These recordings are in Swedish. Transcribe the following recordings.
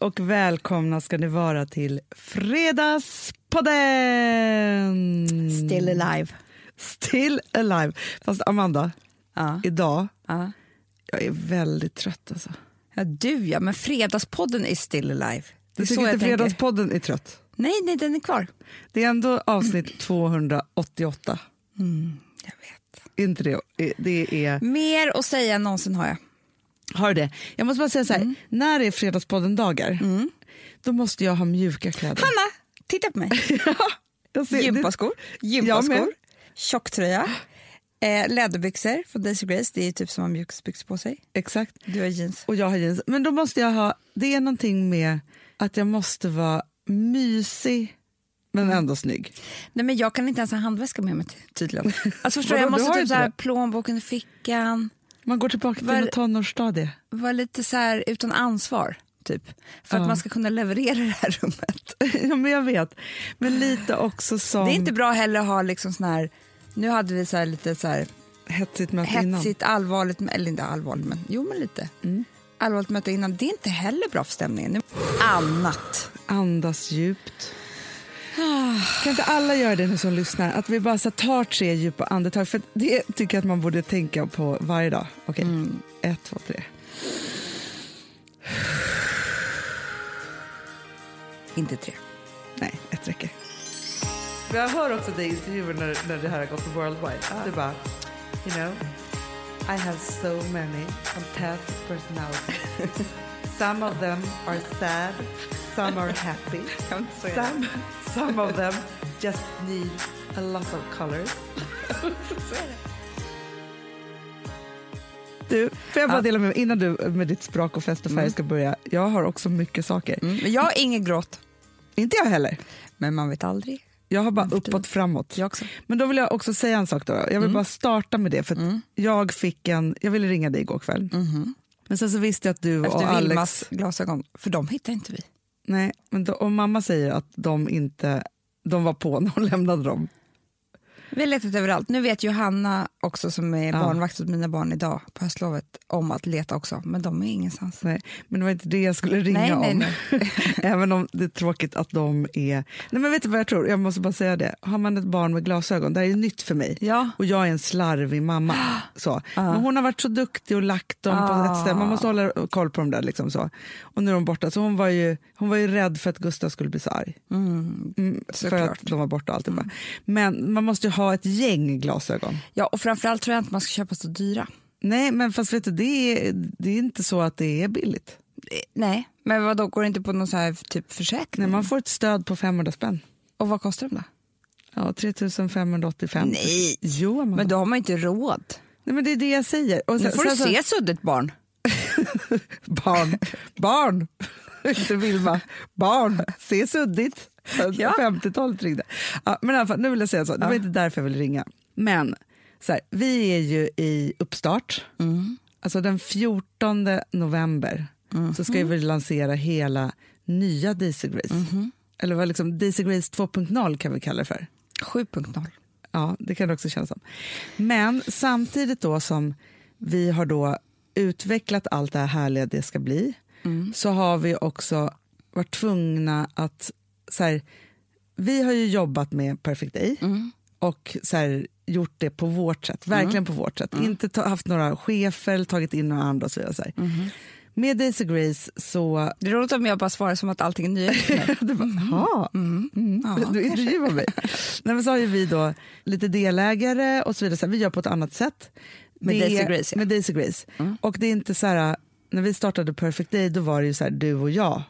och välkomna ska ni vara till Fredagspodden! Still alive. Still alive. Fast Amanda, Ja. idag, Ja. jag är väldigt trött alltså. ja, du ja, men Fredagspodden är still alive. Det Du tycker inte tänker. Fredagspodden är trött? Nej, nej, den är kvar. Det är ändå avsnitt 288. Jag vet. Inte det? Det är... Mer att säga än någonsin har jag. Har du det? Jag måste bara säga så här, när det är Fredagspodden-dagar, då måste jag ha mjuka kläder. Hanna, titta på mig. Jag ser- Gympaskor, Jag gympaskor, tjocktröja, eh, läderbyxor från Daisy Grace. Det är typ som man har mjukisbyxor på sig. Exakt. Du har jeans. Och jag har jeans. Men då måste jag ha, det är någonting med att jag måste vara mysig men ändå snygg. Nej, men jag kan inte ens ha handväska med mig ty- tydligen. Alltså, förstår jag du måste typ så här, plånboken i fickan. Man går tillbaka till Var- något tonårsstadie. Vara lite så här utan ansvar, typ. För att Ja. man ska kunna leverera det här rummet. ja, men jag vet. Men lite också som Det är inte bra heller att ha liksom sån här, nu hade vi så här lite så här hetsigt möte innan. hetsigt, allvarligt, eller inte allvarligt, men jo men lite. Allvarligt möte innan, det är inte heller bra för stämningen. Annat. Andas djupt. Kan inte alla göra det nu som lyssnar? Att vi bara så tar tre djupa andetag. För det tycker jag att man borde tänka på varje dag. Okej, ett, två, tre. Inte tre. Nej, ett räcker. Jag hör också dig i intervjuer när, när det här har gått worldwide. Du bara, you know, I have so many fantastic personalities. some of them are sad, some are happy. Some, some of them just need a lot of colors. Du, får jag bara dela med mig innan du med ditt språk och fest och färg ska börja. Jag har också mycket saker. Mm. Men jag har ingen gråt. Inte jag heller. Men man vet aldrig. Jag har bara uppåt framåt. Men då vill jag också säga en sak. Då. Jag vill bara starta med det. För att Jag fick en, jag ville ringa dig igår kväll. Men sen så visste jag att du Efter och Alex... Vilmas glasögon, för de hittar inte vi. Nej, men då, om mamma säger att de inte... De var på när hon lämnade dem. Vi har letat överallt. Nu vet Johanna också som är Ja. barnvakt åt mina barn idag på höstlovet om att leta också, men de är ingenstans. Nej, men det var inte det jag skulle ringa Nej, nej, om. Även om det är tråkigt att de är... Nej, men vet du vad jag tror? Jag måste bara säga det. Har man ett barn med glasögon, det här är nytt för mig. Ja. Och jag är en slarvig mamma. Så. Men hon har varit så duktig och lagt dem på Ah. rätt ställe. Man måste hålla koll på dem där. Liksom så. Och nu är de borta. Så hon var, ju, hon var ju rädd för att Gustav skulle bli så arg. Mm. Mm, för att de var borta och alltihopa. Men man måste ju ha ett gäng glasögon. Ja, och framförallt tror jag inte man ska köpa så dyra. Nej, men fast vet du, det är, det är inte så att det är billigt. Eh, Nej, men vad då går det inte på någon så här typ försäkring? Nej, man får ett stöd på 500 spänn. Och vad kostar de då? Ja, 3585. Nej. Jo, men, Men då har man inte råd. Nej, men det är det jag säger. Och Nu sen- får du sen så- se suddigt barn. Barn, barn, inte Vilma. Barn, se suddigt. Ja. 50-talet ringde. Ja, men i alla fall, nu vill jag säga så, det var Ja. inte därför jag ville ringa. Men så här, vi är ju i uppstart. Alltså den 14 november så ska vi lansera hela nya Daisy Grace. Eller vad liksom, Daisy Grace 2.0 kan vi kalla det för. 7.0. Ja, det kan det också kännas som. Men samtidigt då som vi har då utvecklat allt det här härliga det ska bli så har vi också varit tvungna att... Så här, vi har ju jobbat med Perfect Day och så här, gjort det på vårt sätt, verkligen på vårt sätt. Inte ta, haft några chefer, eller tagit in några andra och så vidare. Här. Med Daisy Grace så... Det är roligt om jag bara svarar som att allting är nyhet för mig. Du bara, "Jaha." Mm. Ja, du intervjuar mig. Nej, men så har ju vi då lite delägare och så vidare. Så här, vi gör på ett annat sätt. Med Det Daisy Grace, ja. Med Daisy Grace. Och det är inte så här, när vi startade Perfect Day då var det ju så här, du och jag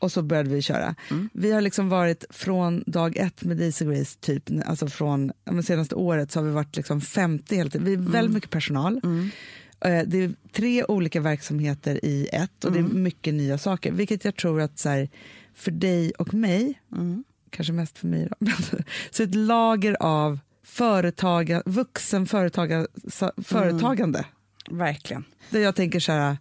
och så började vi köra. Vi har liksom varit från dag ett med Daisy Grace, typ, alltså från senaste året så har vi varit liksom 50 hela tiden. Vi är väldigt mycket personal. Eh, Det är tre olika verksamheter i ett och det är mycket nya saker. Vilket jag tror att så här, för dig och mig, kanske mest för mig, då, så ett lager av företaga, vuxen företaga, företagande. Verkligen. Där jag tänker så här,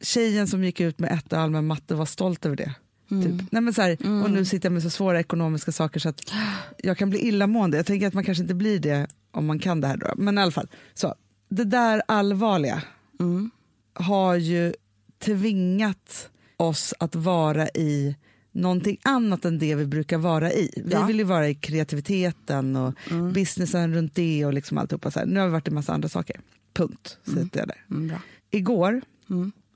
tjejen som gick ut med ett allmän matte var stolt över det. Typ. Nej, men så här, Och nu sitter jag med så svåra ekonomiska saker så att jag kan bli illamående. Jag tänker att man kanske inte blir det om man kan det här. Då. Men i alla fall, så, det där allvarliga har ju tvingat oss att vara i någonting annat än det vi brukar vara i. Vi Ja. vill ju vara i kreativiteten och businessen runt det och liksom alltihopa. Så här. Nu har vi varit i massa andra saker. Punkt. Sitter jag där. Mm. Igår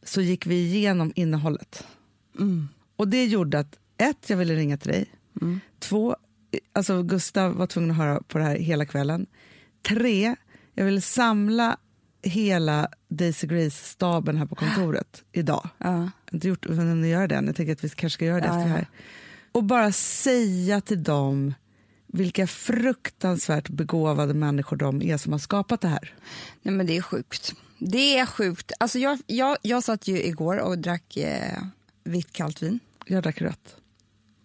så gick vi igenom innehållet. Och det gjorde att ett, jag ville ringa till dig. Två, alltså Gustav var tvungen att höra på det här hela kvällen. Tre, jag ville samla hela Daisy Grace-staben här på kontoret idag. Ja. Jag har inte gjort men göra det än. Jag tänker att vi kanske ska göra det Ja, efter det här. Och bara säga till dem vilka fruktansvärt begåvade människor de är som har skapat det här. Nej, men det är sjukt. Det är sjukt. Alltså jag, jag, jag satt ju igår och drack eh, vitt kallt vin. Jag drack rött.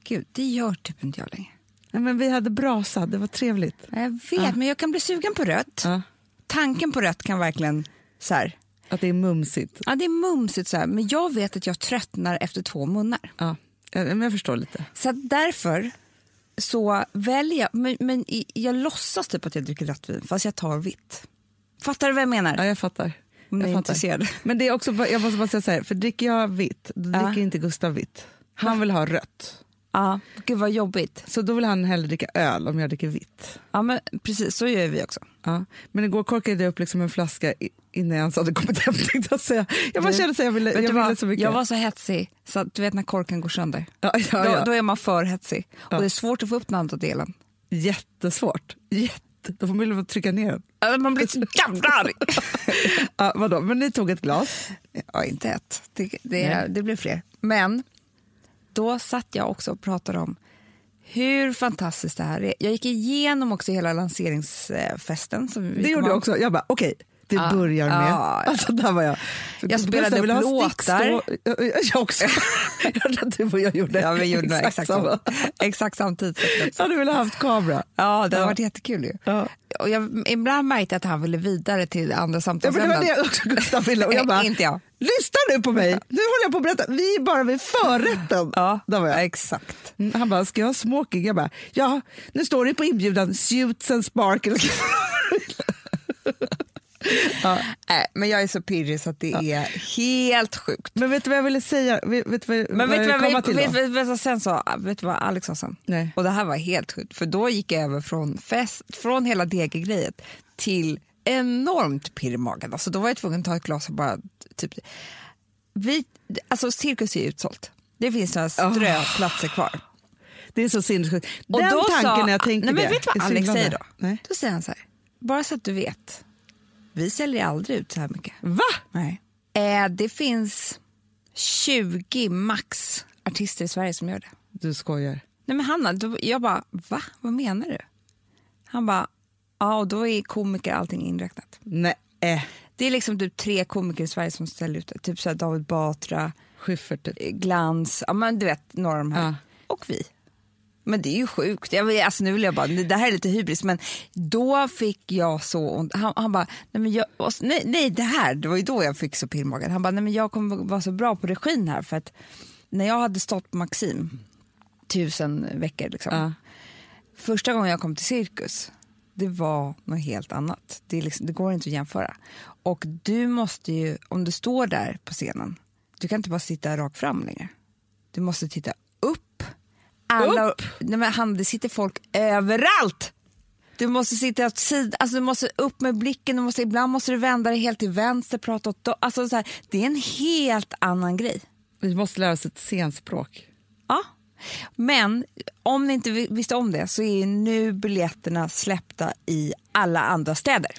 Gud, det gör typ inte jag längre. Ja, men vi hade brasa, det var trevligt. Jag vet, men jag kan bli sugen på rött. Ja, Tanken på rött kan verkligen så här. att det är mumsigt. Ja, det är mumsigt så här, men jag vet att jag tröttnar efter två munnar. Ja, men jag förstår lite. Så därför så väljer jag, men, men jag låtsas typ att jag dricker rött vin fast jag tar vitt. Fattar du vad jag menar? Ja, jag fattar. Om ni är intresserade. Men det är också, jag måste bara säga så här, för dricker jag vitt, då Ja. dricker inte Gustav vitt. Han vill ha rött. Ja, gud vad jobbigt. Så då vill han hellre dricka öl om jag dricker vitt. Ja, men precis så gör vi också. Ja. Men igår korkade jag upp liksom en flaska innan jag ens hade kommit hem. tänkte Jag, säga. jag bara kände så jag ville, jag ville vad? så mycket. Jag var så hetsig så att du vet när korken går sönder. ja, ja, Då, ja. då är man för hetsig. Och det är svårt att få upp den andra delen. Jättesvårt. Jätte. Då får man väl trycka ner den. Alltså, Man blir så jävla arg. Ja, vadå? Men ni tog ett glas? Ja, inte ett. Det, det, det blev fler. Men då satt jag också och pratade om hur fantastiskt det här är. Jag gick igenom också hela lanseringsfesten. Som vi Det gjorde jag också. Jag bara, okej, det Ja, börjar med... ja. Alltså, där var jag. Jag spelade upp låtar. Jag, också. du och jag gjorde Ja, vi gjorde exakt, exakt, samma. exakt samtidigt. Jag hade velat haft kamera. Ja, det har Ja. varit jättekul ju. Ja. Och jag ibland märkte jag att han ville vidare till andra Ja, men det samtalsämnen. var det också Gustav ville. Och jag bara, Inte jag. lyssna nu på mig. Nu håller jag på att berätta. Vi är bara vid förrätten. Ja, Där var jag. exakt. Mm, Han bara, ska jag ha smoking? Jag bara, ja, nu står det på inbjudan suits and sparkles. Nej, men jag är så pirrig så att det är helt sjukt. Men vet du vad jag ville säga? Vet, vet, vad- Men vet du jag vad, vet, till vet, vet, vet, sen sa, vet du vad Alex sa sen? Nej. Och det här var helt sjukt, för då gick jag över från, fest, från hela DG-grejet till enormt pirr i magen. Alltså då var jag tvungen att ta ett glas och bara typ... Vi, alltså cirkus är utsålt. Det finns några ströplatser kvar. Det är så sinnessjukt. Och Den då tanken sa, när jag tänker nej, men det. Vet du vad Alex säger då? Nej. Då säger han så här, bara så att du vet, vi säljer aldrig ut så här mycket. Va? Nej. Eh, det finns 20 max artister i Sverige som gör det. Du skojar. Nej men Hanna, då, jag bara, va? Vad menar du? Han bara, ja och då är komiker allting inräknat. Nej. Äh. Det är liksom typ tre komiker i Sverige som ställer ut det. Typ så David Batra, Schyffert typ. eh, Glans, ja men du vet några av de här. Ja. Och vi. Men det är ju sjukt. Jag, alltså, nu vill jag bara, det här är lite hybris, men då fick jag så ont. Han, han bara, nej, men jag, nej, nej det här, det var ju då jag fick så pirr i magen. Han bara, nej men jag kommer vara så bra på regin här för att när jag hade stått på Maxim tusen veckor liksom. Ja. Första gången jag kom till cirkus, det var något helt annat. Det, liksom, det går inte att jämföra. Och du måste ju, om du står där på scenen, du kan inte bara sitta rakt fram längre. Du måste titta. Alla, Upp? Nej, men han, det sitter folk överallt! Du måste sitta åt sidan, alltså du måste upp med blicken, du måste, ibland måste du vända dig helt till vänster, prata åt alltså så här, Det är en helt annan grej. Vi måste lära oss ett scenspråk. Ja. Men om ni inte vi- visste om det så är nu biljetterna släppta i alla andra städer.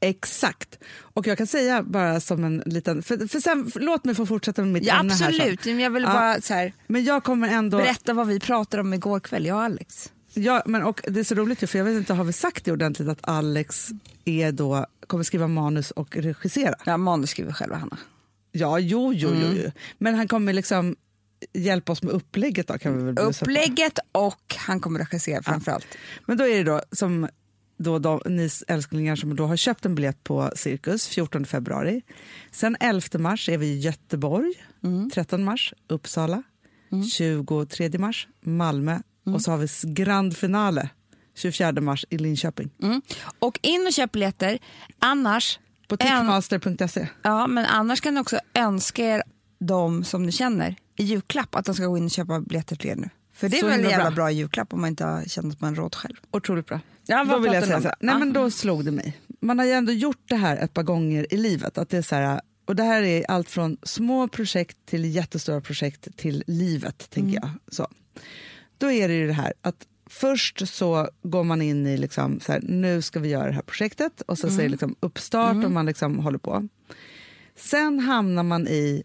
Exakt. Och jag kan säga bara som en liten... För, för sen, för, låt mig få fortsätta med mitt Ja, ämne här sen. absolut, men jag vill Ja. bara så här, Men jag kommer ändå... berätta vad vi pratade om igår kväll, jag och Alex. Ja, men och det är så roligt för jag vet inte, har vi sagt det ordentligt att Alex är då, kommer skriva manus och regissera? Ja, manus skriver själva, Hanna. Ja, jo, jo, jo, jo. Men han kommer liksom hjälpa oss med upplägget då kan vi väl. Upplägget och han kommer regissera framför allt. Men då är det då som då de, ni älsklingar som då har köpt en biljett på Cirkus 14 februari. Sen 11 mars är vi i Göteborg, 13 mars Uppsala, 23 mars Malmö och så har vi grand finale 24 mars i Linköping. Mm. Och in och köp biljetter, annars, På tickmaster.se. ja, men annars kan ni också önska er de som ni känner i julklapp att de ska gå in och köpa biljetter till er nu. För det är Så väl en jävla bra. bra julklapp om man inte har känt att man råd själv. Otroligt bra. Ja, vad då vill jag säga så nej men då slog det mig. Man har ju ändå gjort det här ett par gånger i livet. Att det är så här, och det här är allt från små projekt till jättestora projekt till livet, tänker Mm. jag. Så. Då är det ju det här att först så går man in i liksom så här, nu ska vi göra det här projektet och så Mm. säger det liksom uppstart och man liksom håller på. Sen hamnar man i,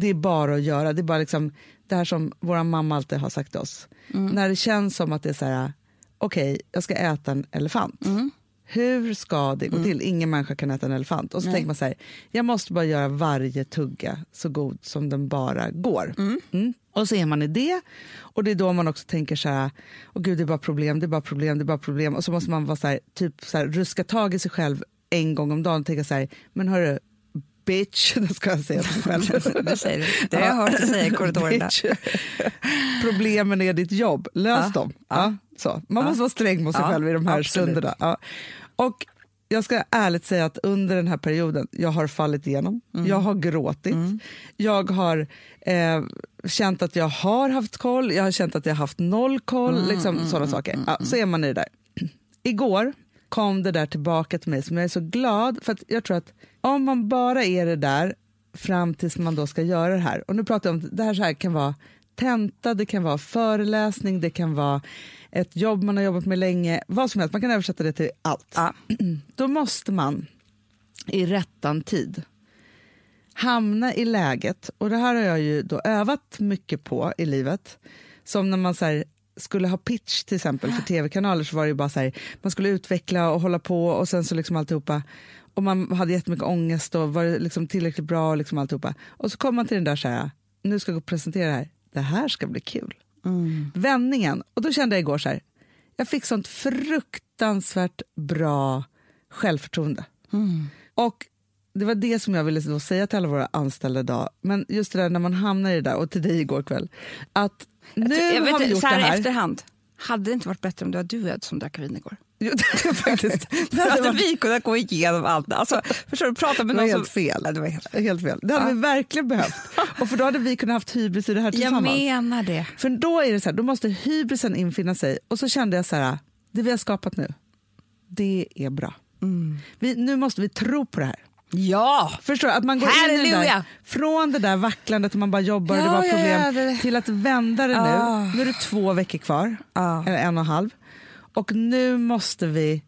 det är bara att göra, det är bara liksom det här som vår mamma alltid har sagt till oss. När det känns som att det är så här, okej, jag ska äta en elefant. Hur ska det gå till? Ingen människa kan äta en elefant. Och så tänker man så här, jag måste bara göra varje tugga så god som den bara går. Mm. Och så är man i det. Och det är då man också tänker så här, åh gud det är bara problem, det är bara problem, det är bara problem. Och så måste man vara så här, typ så här, ruska tag i sig själv en gång om dagen och tänka så här, men hörru, bitch, det ska jag säga till mig själv. Det säger du. Det har jag hört dig säga i korridorerna. Problemen är ditt jobb, lös Ja, dem. Ja, så. Man måste vara sträng mot sig Ja, själv i de här absolut. stunderna. Ja. Och jag ska ärligt säga att under den här perioden, jag har fallit igenom, Mm. jag har gråtit, jag har eh, känt att jag har haft koll, jag har känt att jag har haft noll koll, Mm, liksom sådana saker. Ja, så är man i det där. Igår kom det där tillbaka till mig som jag är så glad för att jag tror att om man bara är det där fram tills man då ska göra det här och nu pratar jag om det här, så här kan vara tenta, det kan vara föreläsning, det kan vara ett jobb man har jobbat med länge, vad som helst, man kan översätta det till allt. Ja. Då måste man i rättan tid hamna i läget, och det här har jag ju då övat mycket på i livet, som när man så här, skulle ha pitch till exempel för tv-kanaler så var det ju bara så här, man skulle utveckla och hålla på och sen så liksom alltihopa och man hade jättemycket ångest och var det liksom tillräckligt bra och liksom alltihopa. Och så kom man till den där så här, nu ska jag gå och presentera det här, det här ska bli kul. Vändningen, och då kände jag igår så här, jag fick sånt fruktansvärt bra självförtroende. Och det var det som jag ville säga till alla våra anställda idag. Men just det där när man hamnar i det där, och till dig igår kväll, att nu jag har vi gjort så det här i här. efterhand, hade det inte varit bättre om det var du Ed, som drack vin igår? Jo, det är faktiskt, det hade varit vi kunnat gå igenom allt. Alltså, förstår du, prata med Det var någon helt som... fel. Ja, det var helt fel. helt fel. Det hade Ja. vi verkligen behövt. Och för då hade vi kunnat haft hybris i det här Jag tillsammans. menar det. För då är det så här, då måste hybrisen infinna sig. Och så kände jag så här, det vi har skapat nu, det är bra. Mm. Vi, nu måste vi tro på det här. Ja! Förstår? Att man går in i det där, Halleluja! från det där vacklandet och man bara jobbar och det Ja, var ja, problem ja, det- till att vända det Ah. nu. Nu är det två veckor kvar, Ja. eller en och en halv. Och nu måste vi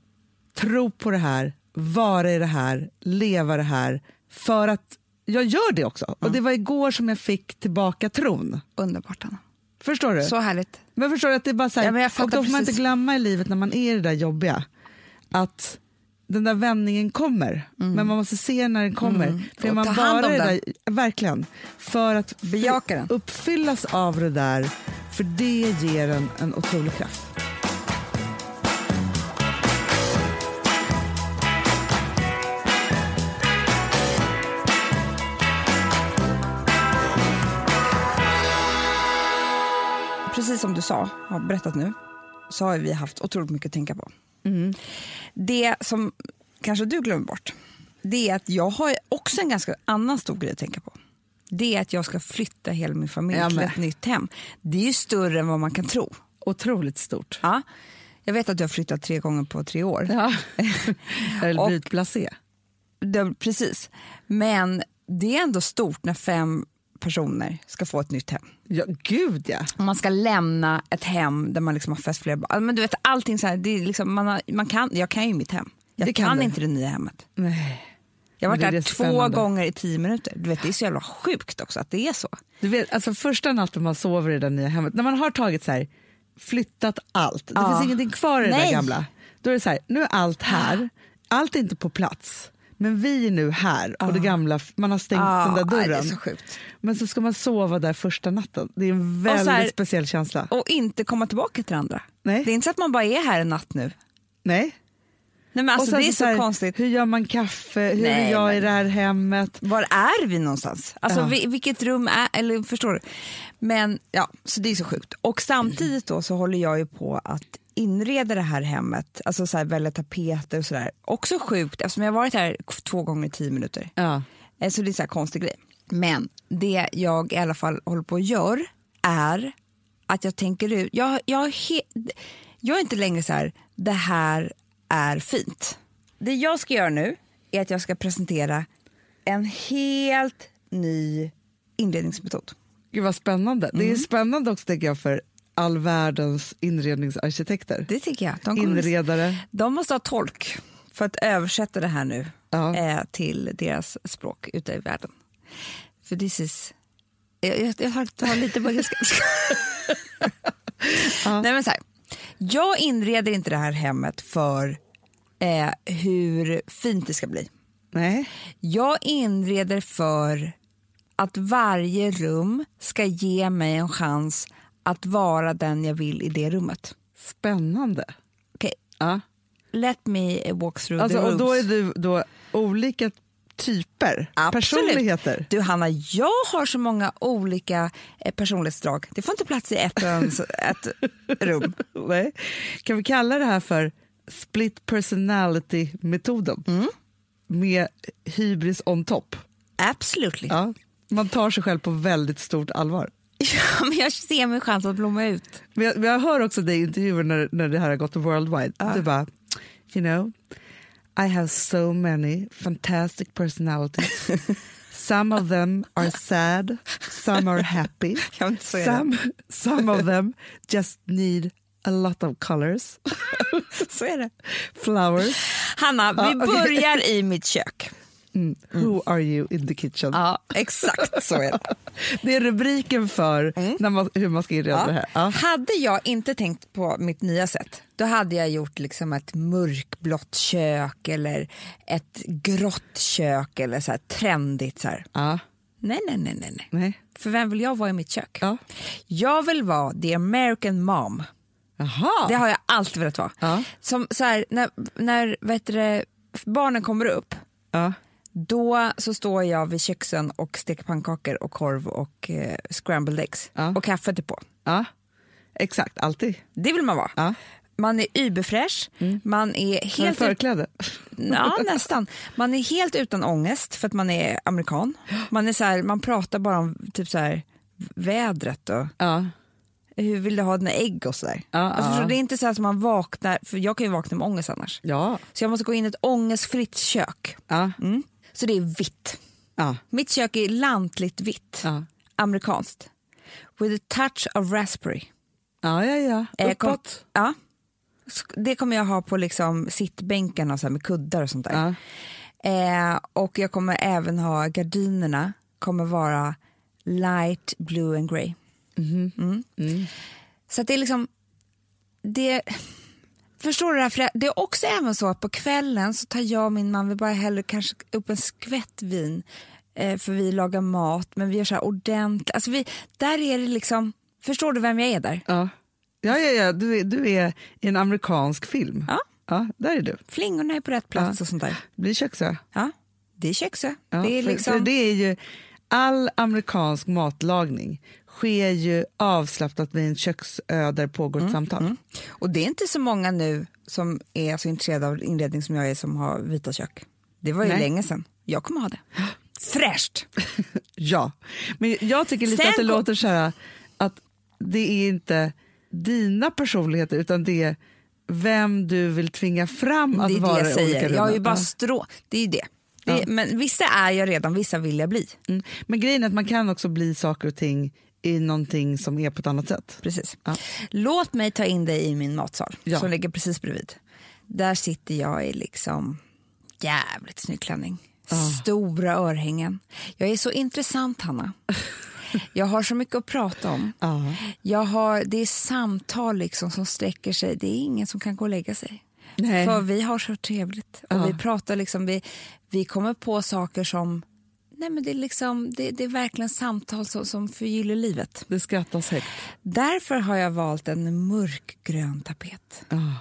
tro på det här, vara i det här, leva det här. För att jag gör det också. Och det var igår som jag fick tillbaka tron. Underbart, Anna. Förstår du? Så härligt. Men förstår du att det är bara så här, Ja, och då får man inte glömma i livet när man är i det där jobbiga att den där vändningen kommer, men man måste se när den kommer. För Mm. Och man ta hand bara om den. där, verkligen, för att Bejaka den. uppfyllas av det där, för det ger en, en otrolig kraft. Precis som du sa, har berättat nu, så har vi haft otroligt mycket att tänka på. Det som kanske du glömmer bort, det är att jag har också en ganska annan stor grej att tänka på. Det är att jag ska flytta hela min familj Jag till ett nytt hem. Det är ju större än vad man kan tro. Otroligt stort. Ja. Jag vet att du har flyttat tre gånger på tre år. Ja. Eller blivit. Det, precis. Men det är ändå stort när fem personer ska få ett nytt hem. Ja, gud ja. Man ska lämna ett hem där man liksom har fest flera barn. Men du vet, allting så här, det är liksom, man har, man kan, jag kan ju mitt hem. Jag Det kan, kan inte det nya hemmet. Nej. Jag har varit där två spännande. gånger i tio minuter. Du vet, det är så jävla sjukt också att det är så. Du vet, alltså första natten man sover i det nya hemmet, när man har tagit så här, flyttat allt, det Ja. finns ingenting kvar i det där gamla. Då är det så här, nu är allt här, allt är inte på plats, men vi är nu här och det gamla, man har stängt den där är dörren. så sjukt. Men så ska man sova där första natten, det är en väldigt så här- speciell känsla. Och inte komma tillbaka till andra. Nej. Det är inte så att man bara är här en natt nu. Nej. Nej, men alltså, och det är så, här, konstigt. Hur gör man kaffe, hur Nej, är jag i men- det här hemmet? Var är vi någonstans? Alltså Ja. vi, vilket rum är, eller förstår du? Men ja, så det är så sjukt. Och samtidigt då så håller jag ju på att inreda det här hemmet, alltså så här välja tapeter och sådär. Också sjukt eftersom jag har varit här två gånger i tio minuter. Ja. Eh, Så det är så här konstig grej. Men det jag i alla fall håller på att göra är att jag tänker ut... Jag, jag, jag är inte längre så här, det här är fint. Det jag ska göra nu är att jag ska presentera en helt ny inredningsmetod. Gud vad spännande. Det Mm. är spännande också tänker jag för all världens inredningsarkitekter. Det tycker jag. De, Inredare. de måste ha tolk för att översätta det här nu Ja. eh, till deras språk ute i världen. För this is... Jag, jag, jag har, jag har lite på engelska. Nej, men så här. Jag inreder inte det här hemmet för eh, hur fint det ska bli. Nej. Jag inreder för att varje rum ska ge mig en chans att vara den jag vill i det rummet. Spännande. Okay. Ja. Let me walk through Alltså, the och rooms. då är du då olika typer, Absolut. personligheter. Du Hanna, jag har så många olika eh, personlighetsdrag. Det får inte plats i ett, ett rum. Nej. Kan vi kalla det här för split personality-metoden? Mm. Med hybris on top. Absolutely. Ja. Man tar sig själv på väldigt stort allvar. Ja, men jag ser min chans att blomma ut. Men jag, men jag hör också dig i intervjuer när, när det här har gått worldwide. Du bara, you know, I have so many fantastic personalities. Some of them are sad, some are happy. Some, some of them just need a lot of colors. Så är det. Flowers. Hanna, vi Ja, okej. börjar i mitt kök. Mm. Who are you in the kitchen? Ja, exakt så är det. Det är rubriken för när man, hur man ska inreda det här. Ja. Hade jag inte tänkt på mitt nya sätt, då hade jag gjort liksom ett mörkblått kök eller ett grått kök eller så här trendigt. Så här. Ja. Nej, nej, nej, nej, nej. För vem vill jag vara i mitt kök? Ja. Jag vill vara the American mom. Jaha. Det har jag alltid velat vara. Ja. Som så här, när, när vet du, barnen kommer upp, Ja. Då så står jag vid köksön och steker pannkakor och korv och eh, scrambled eggs. Ja. Och kaffet är på. ja. Exakt, alltid. Det vill man vara. Ja. Man är überfräsch, man är helt, förkläde? ja, nästan. man är helt utan ångest för att man är amerikan. Man, är så här, man pratar bara om typ så här, vädret och Ja. hur vill du ha dina ägg och sådär. Ja, alltså, ja. Det är inte så att man vaknar, för jag kan ju vakna med ångest annars. Ja. Så jag måste gå in i ett ångestfritt kök. Ja. Mm. Så det är vitt. Ja. Mitt kök är lantligt vitt, Ja. amerikanskt. With a touch of raspberry. Ja, ja, ja. Eh, kom- Uppåt. ja. Sk- Det kommer jag ha på liksom sittbänken och så med kuddar och sånt där. Ja. Eh, och jag kommer även ha gardinerna kommer vara light blue and grey. Mm. Så att det är liksom det Förstår du det här? För det är också även så att på kvällen så tar jag och min man, vi bara häller kanske upp en skvätt vin eh, för vi lagar mat, men vi gör så här ordentligt. Alltså vi, där är det liksom, förstår du vem jag är där? Ja, ja, ja, ja. Du, är, du är i en amerikansk film. Ja. Ja, där är du. Flingorna är på rätt plats och sånt där. Blir köksö. Ja, det är köksö. Ja, det är för, liksom... för det är ju, all amerikansk matlagning sker ju avslappnat vid en köksö där pågår ett samtal. Och det är inte så många nu som är så intresserade av inredning som jag är som har vita kök. Det var ju Nej. länge sedan. Jag kommer ha det. Fräscht! Ja, men jag tycker lite Sen att det låter så här att det är inte dina personligheter utan det är vem du vill tvinga fram att det är vara det jag säger. olika Jag har ju bara Ja. strå... Det är det. det är, Men vissa är jag redan, vissa vill jag bli. Mm. Men grejen är att man kan också bli saker och ting i någonting som är på ett annat sätt. Precis. Ja. Låt mig ta in dig i min matsal Ja. som ligger precis bredvid. Där sitter jag i liksom jävligt snygg klänning. Stora örhängen. Jag är så intressant, Hanna. Jag har så mycket att prata om. Ja. Jag har, det är samtal liksom som sträcker sig. Det är ingen som kan gå och lägga sig. Nej. För vi har så trevligt. Och vi pratar liksom, vi, vi kommer på saker som... Nej men det, är liksom, det, det är verkligen samtal som, som förgyller livet. Det skrattas högt. Därför har jag valt en mörkgrön tapet. Ja.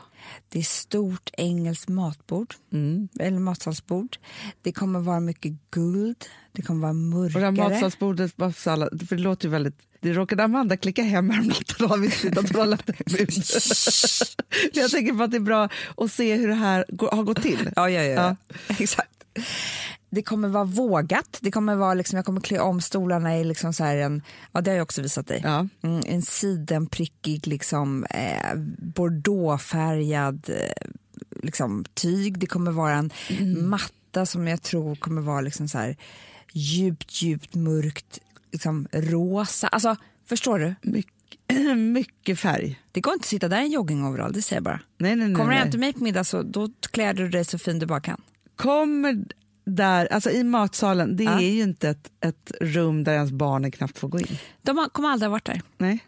Det är stort engelskt matbord, Mm. eller matsalsbord. Det kommer vara mycket guld, det kommer vara Och det mörkare. matsalsbordet, för alla- det låter ju väldigt... Det råkade Amanda klicka hem häromnatten och har lagt hem ut. Jag tänker på att det är bra att se hur det här går, har gått till. Ja, ja, ja. Exakt. Det kommer vara vågat. Det kommer vara liksom, jag kommer klä om stolarna i liksom så här en, ja det har jag också visat dig, Ja. mm, en sidenprickig liksom eh, bordeauxfärgad eh, liksom, tyg. Det kommer vara en matta som jag tror kommer vara liksom så här djupt, djupt mörkt liksom rosa. Alltså, förstår du? Mycket, mycket färg. Det går inte att sitta där i en joggingoverall, det säger jag bara. Nej, nej, nej, Kommer du hem till mig på middag så då klär du dig så fin du bara kan. Kommer där, alltså i matsalen, det Ja. är ju inte ett, ett rum där ens barnen knappt får gå in. De kommer aldrig ha varit där. Nej.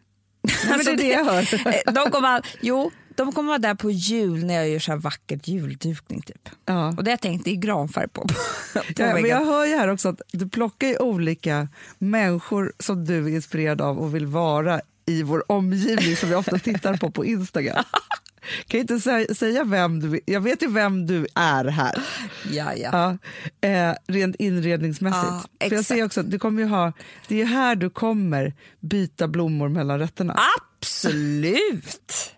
Nej, Alltså, det är det jag hör. Eh, De kommer, all, jo, de kommer vara där på jul när jag gör så här vackert juldukning. Typ. Ja. Och det har jag tänkt, är granfärg på. på Ja, men jag hör ju här också att du plockar ju olika människor som du är inspirerad av och vill vara i vår omgivning som vi ofta tittar på på Instagram. Kan inte säga, säga vem du Jag vet ju vem du är här. ja, ja. Ja, eh, rent inredningsmässigt. Ja, För jag ser också du kommer ju ha, det är ju här du kommer byta blommor mellan rätterna. Absolut!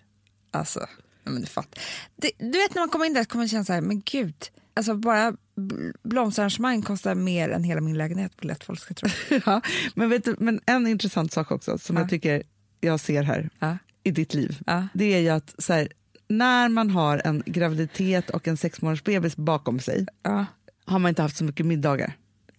Alltså, men du fattar. Det, du vet när man kommer in där kommer man känna så här, men gud, alltså bara bl- blomsterarrangemang kostar mer än hela min lägenhet jag att folk ska tro. Ja, men, vet du, men en intressant sak också som Ja. jag tycker jag ser här i ditt liv, det är ju att så här, när man har en graviditet och en sex månaders bebis bakom sig Ja. har man inte haft så mycket middagar.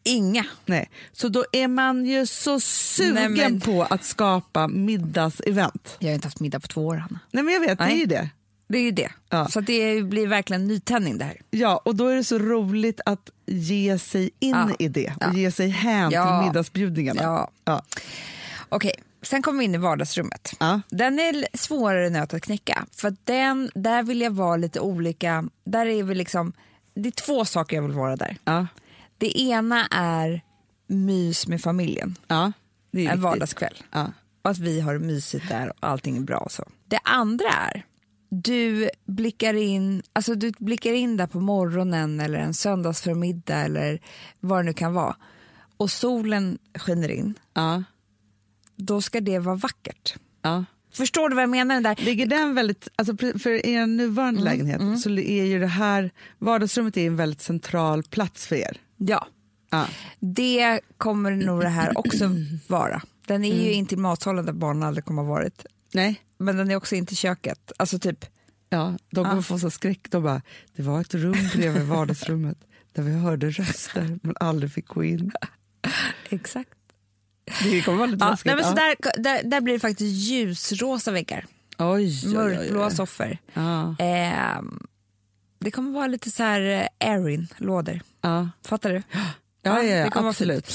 Inga. Nej. Så då är man ju så sugen Nej, men- på att skapa middagsevent. Jag har inte haft middag på två år, Hanna. Nej men jag vet, det är Nej. ju det. Det är ju det. Ja. Så det blir verkligen nytändning det här. Ja, och då är det så roligt att ge sig in Ja. i det och Ja. ge sig hän till middagsbjudningarna. Ja. Ja. Okej, sen kommer vi in i vardagsrummet. Ja. Den är svårare nöt att knäcka. För den, där vill jag vara lite olika. Där är vi liksom, det är två saker jag vill vara där. Ja. Det ena är mys med familjen, Ja. En vardagskväll. Ja. Och att vi har mysigt där och allting är bra. Och så. Det andra är, du blickar in, alltså du blickar in där på morgonen eller en söndagsförmiddag eller vad det nu kan vara. Och solen skiner in. Ja. Då ska det vara vackert. Ja. Förstår du vad jag menar? Den där? Ligger den väldigt, alltså för er nuvarande Mm, lägenhet så är ju det här, vardagsrummet är en väldigt central plats för er. Ja, Ja. det kommer nog det här också vara. Den är Mm. ju inte i matsalen där barnen aldrig kommer ha varit. Nej. Men den är också inte i köket. Alltså typ, Ja, de kommer Ja. få så skräck. De bara, det var ett rum bredvid vardagsrummet där vi hörde röster men aldrig fick gå in. exakt. Det kommer vara lite Ja, läskigt. nej, men så där, där, där blir det faktiskt ljusrosa väggar, Oj, oj, oj, mörkblå oj. soffor. Ja, Ehm, det kommer vara lite så här eh, Erin-lådor. ja. Fattar du? ja, ja, ja, det kommer absolut.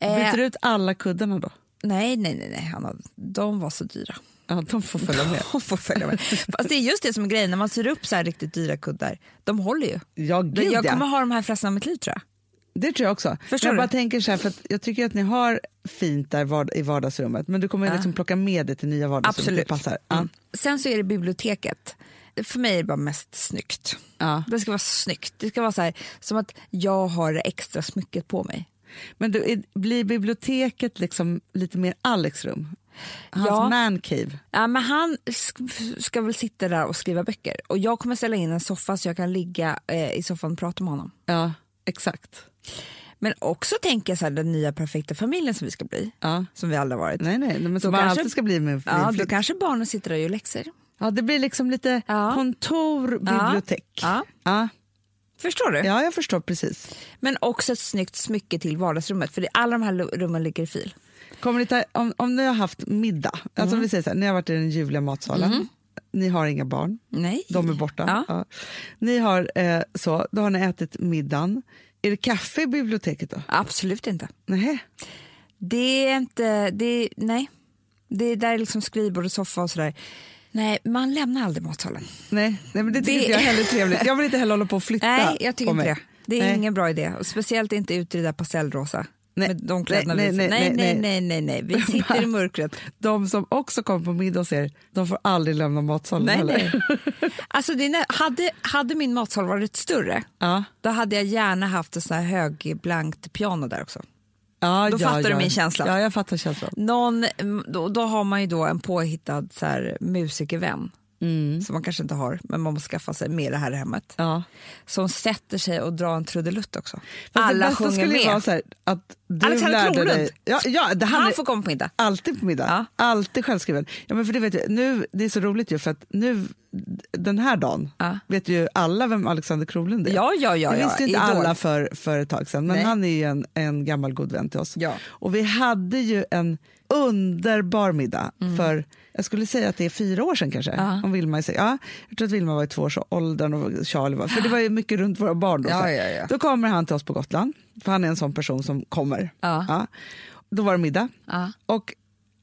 Byter Eh, du ut alla kuddarna då? nej, nej, nej, nej Hanna. de var så dyra. Ja, de får följa med. De får följa med. Fast det är just det som är grejen, när man ser upp så här riktigt dyra kuddar, de håller ju. Ja, gud jag kommer ja. ha de här för resten av mitt liv tror jag. Det tror jag också. Förstår jag du? bara tänker så här, för jag tycker att ni har fint där vard- i vardagsrummet men du kommer Ja. liksom plocka med det till nya vardagsrummet. Absolut. Det passar. Ja. Mm. Sen så är det biblioteket. För mig är det bara mest snyggt. Ja. Det ska vara snyggt. Det ska vara så här, som att jag har det extra smycket på mig. Men du, blir biblioteket liksom lite mer Alex rum? Hans Ja. man cave? Ja, men han sk- ska väl sitta där och skriva böcker. Och jag kommer ställa in en soffa så jag kan ligga eh, i soffan och prata med honom. Ja, exakt. Men också tänker jag så här, den nya perfekta familjen som vi ska bli. Ja. Som vi aldrig har varit. Nej, nej, men som man kanske- alltid ska bli med Ja, då kanske barnen sitter och gör läxor. Ja, det blir liksom lite Ja. kontor, bibliotek. Ja. Ja. Förstår du? ja, jag förstår precis. Men också ett snyggt smycke till vardagsrummet. För det, alla de här rummen ligger i fil. Kommer ni ta, om, om ni har haft middag, alltså Mm. om vi säger så här, ni har varit i den ljuvliga matsalen, ni har inga barn, Nej. de är borta. Ja. Ja. Ni har eh, så, då har ni ätit middagen. Är det kaffe i biblioteket då? Absolut inte. Nej. Det är inte... Det, nej. Det är där är liksom skrivbord och soffa och sådär. Nej, man lämnar aldrig matsalen. Nej, nej men det tycker Det- inte jag heller är trevligt. Jag vill inte heller hålla på och flytta Nej, jag tycker inte det. Det är Nej. ingen bra idé. Speciellt inte ute i det där pastellrosa. Nej, Med de kläderna nej, nej, nej, nej, nej, nej, nej. Vi sitter i mörkret. De som också kommer på middag hos er, de får aldrig lämna matsalen Nej, heller. nej. Alltså, det hade, hade min matsal varit större, Ja. då hade jag gärna haft ett här högblankt piano där också. Ja, Då ja, fattar du ja. min känsla. Ja, jag fattar känslan. Någon, mm, då, då har man ju då en påhittad så här, musikervän som man kanske inte har, men man måste skaffa sig med det här i hemmet. Ja. Som sätter sig och drar en trudelutt också. Fast Alla det sjunger med. vara så här, att du Alexander lärde Kronlund. dig... Ja, ja, det Han han får komma på middag. alltid på middag. Ja. Alltid självskriven. Ja, men för det, vet jag, nu, det är så roligt ju för att nu den här dagen Ja. vet ju alla vem Alexander Kronlund är. Ja, ja, ja. det ja. visste ju inte Idol. alla för, för ett tag sedan, men Nej. han är ju en, en gammal god vän till oss. Ja. Och vi hade ju en underbar middag för, jag skulle säga att det är fyra år sedan kanske. Mm. Ja. Om Vilma så- ja, jag tror att Vilma var i tvåårsåldern och Charlie var, för det var ju mycket runt våra barn då. Ja, ja, ja. Då kommer han till oss på Gotland, för han är en sån person som kommer. Ja. Då var det middag. Ja. Och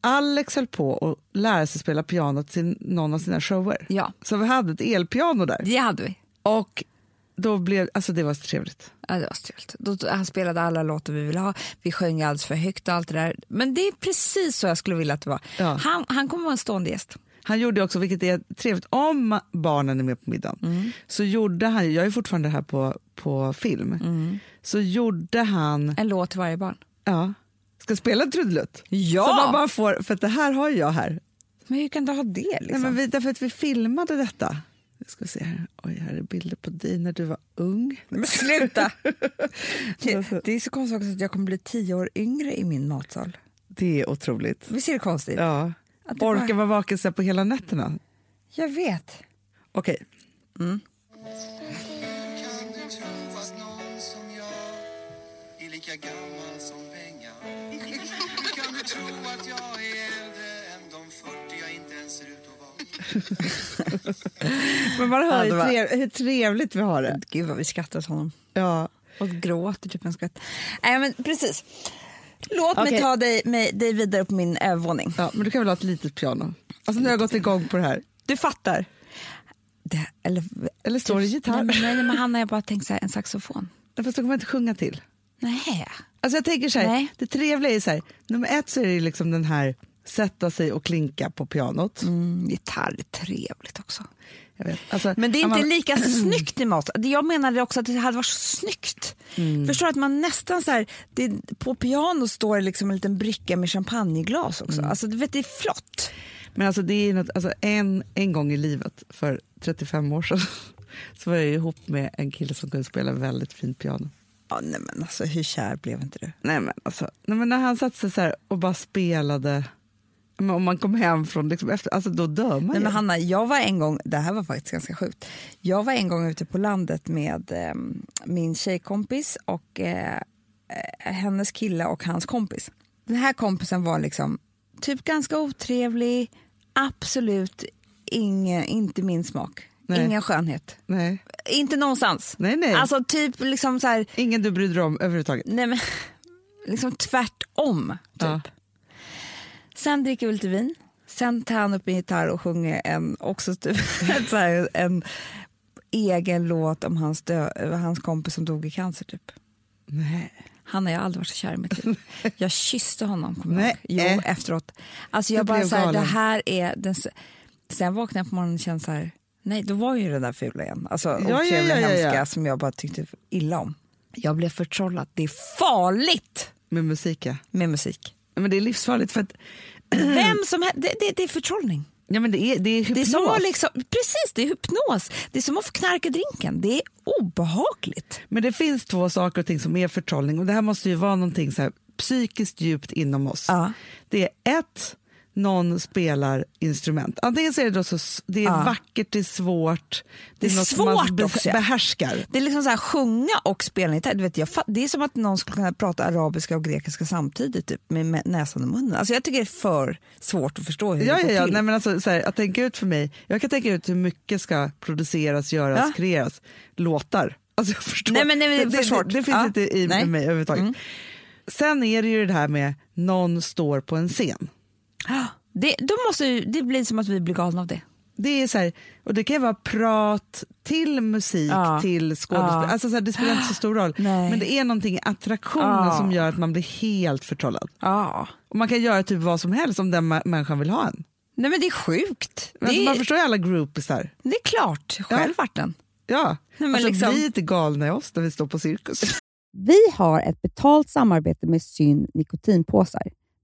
Alex höll på att lära sig spela piano till någon av sina shower. Ja. Så vi hade ett elpiano där. Det hade vi. Och då blev, alltså det var så trevligt. Ja, det var så trevligt. Då, han spelade alla låtar vi ville ha. Vi sjöng alldeles för högt och allt det där. Men det är precis så jag skulle vilja att det var. Ja. Han, han kommer vara en stående gäst. Han gjorde också, vilket är trevligt, om barnen är med på middagen, Mm. så gjorde han, jag är fortfarande här på, på film, Mm. så gjorde han, En låt till varje barn. ja, ska spela en trudelutt. Ja! Så man bara får, för att det här har jag här. Men hur kan du ha det? Liksom? Nej, men vi, därför att vi filmade detta. Vi ska se här. Oj, här är bilder på dig när du var ung. Men sluta! det, det är så konstigt också att jag kommer bli tio år yngre i min matsal. Det är otroligt. Visst är det konstigt? Ja. Att det Orkar bara- vara vaken på hela nätterna. Jag vet. Okej. Mm. Men man hör Ja, var- trev, hur trevligt vi har det. Gud vad vi skrattar åt honom. Ja. Och gråter typ en skratt. Nej men precis. Låt mig Okej. ta dig, mig, dig vidare på min övervåning. ja, men du kan väl ha ett litet piano? Alltså nu har jag gått igång på det här. Du fattar. Det, eller, Eller står det gitarr? Nej, nej, men Hanna, jag bara tänkt så här, en saxofon. Fast då kommer man inte sjunga till. Nej. Alltså jag tänker så här, det trevliga är så här, nummer ett så är det liksom den här sätta sig och klinka på pianot. Mm, gitarr är trevligt också. Alltså, Men det är inte man- lika snyggt i mat. Jag menade också att det hade varit så snyggt. Mm. Förstår att man nästan så här, det, på piano står det liksom en liten bricka med champagneglas också. Mm. Alltså du vet, det är flott. Men alltså det är något, alltså en, en gång i livet, för 35 år sedan, så var jag ihop med en kille som kunde spela väldigt fint piano. Ja, nej men alltså hur kär blev inte du? Nej men, alltså, nej, men när han satte sig så och bara spelade, men om man kom hem från, liksom efter, alltså då dör man Nej, ju. men Hanna, jag var en gång, det här var faktiskt ganska sjukt. Jag var en gång ute på landet med eh, min tjejkompis och eh, eh, hennes kille och hans kompis. Den här kompisen var liksom typ ganska otrevlig, absolut ingen, inte min smak. Nej. Ingen skönhet. Nej. Inte någonstans. Nej, nej. Alltså typ liksom så här, Ingen du bryr dig om överhuvudtaget. nej men liksom tvärtom typ. Ja. Sen dricker vi lite vin. Sen tar han upp en gitarr och sjunger en, också typ, här, en egen låt om hans, dö, hans kompis som dog i cancer. Typ. Nej. Han har jag aldrig varit så kär i mitt liv. Jag kysste honom kommer jag Nej. Jo, efteråt. Alltså jag bara så här, det här är den, Sen vaknade jag på morgonen och kände så här, nej då var ju det där fula igen. Alltså Ja, ja, otrevliga, ja, ja, ja. hemska som jag bara tyckte illa om. Jag blev förtrollad. Det är farligt Med musik ja. med musik. Men det är livsfarligt för att Vem som helst, det, det, det är förtrollning. ja, men det, är, det är hypnos. Det är som att liksom, precis, det är hypnos. Det är som att knarka drinken. Det är obehagligt. Men det finns två saker och ting som är förtrollning och det här måste ju vara någonting så här psykiskt djupt inom oss. Ja. Det är ett, någon spelar instrument. Antingen så är det, då så, det är Ja. vackert, det är svårt, det är, Det är något man svårt be- också. behärskar. Det är liksom så här, sjunga och spela gitarr. Vet, jag, det är som att någon skulle kunna prata arabiska och grekiska samtidigt typ, med näsan och munnen. Alltså, jag tycker det är för svårt att förstå hur Ja, det ja, går ja. till. Nej, men alltså, så här, att tänka ut för mig, jag kan tänka ut hur mycket ska produceras, göras, Ja. kreeras. Låtar. Alltså, jag förstår. Nej, men- nej, men det det, det, det finns Ja. inte i Nej. Mm. mig överhuvudtaget. Sen är det ju det här med någon står på en scen. Det, då måste ju, det blir som att vi blir galna av det. Det är så här, och det kan ju vara prat till musik, Ja. till skådespel. Ja. Alltså så här, det spelar inte så stor roll. Nej. Men det är någonting i attraktionen Ja. som gör att man blir helt förtrollad. Ja. Och man kan göra typ vad som helst om den människan vill ha en. Nej men det är sjukt. Men Det alltså, man är, förstår ju alla groupisar. det är klart, själv vart den. Ja, Nej, men alltså, liksom- bli inte galna i oss när vi står på cirkus. Vi har ett betalt samarbete med Syn nikotinpåsar.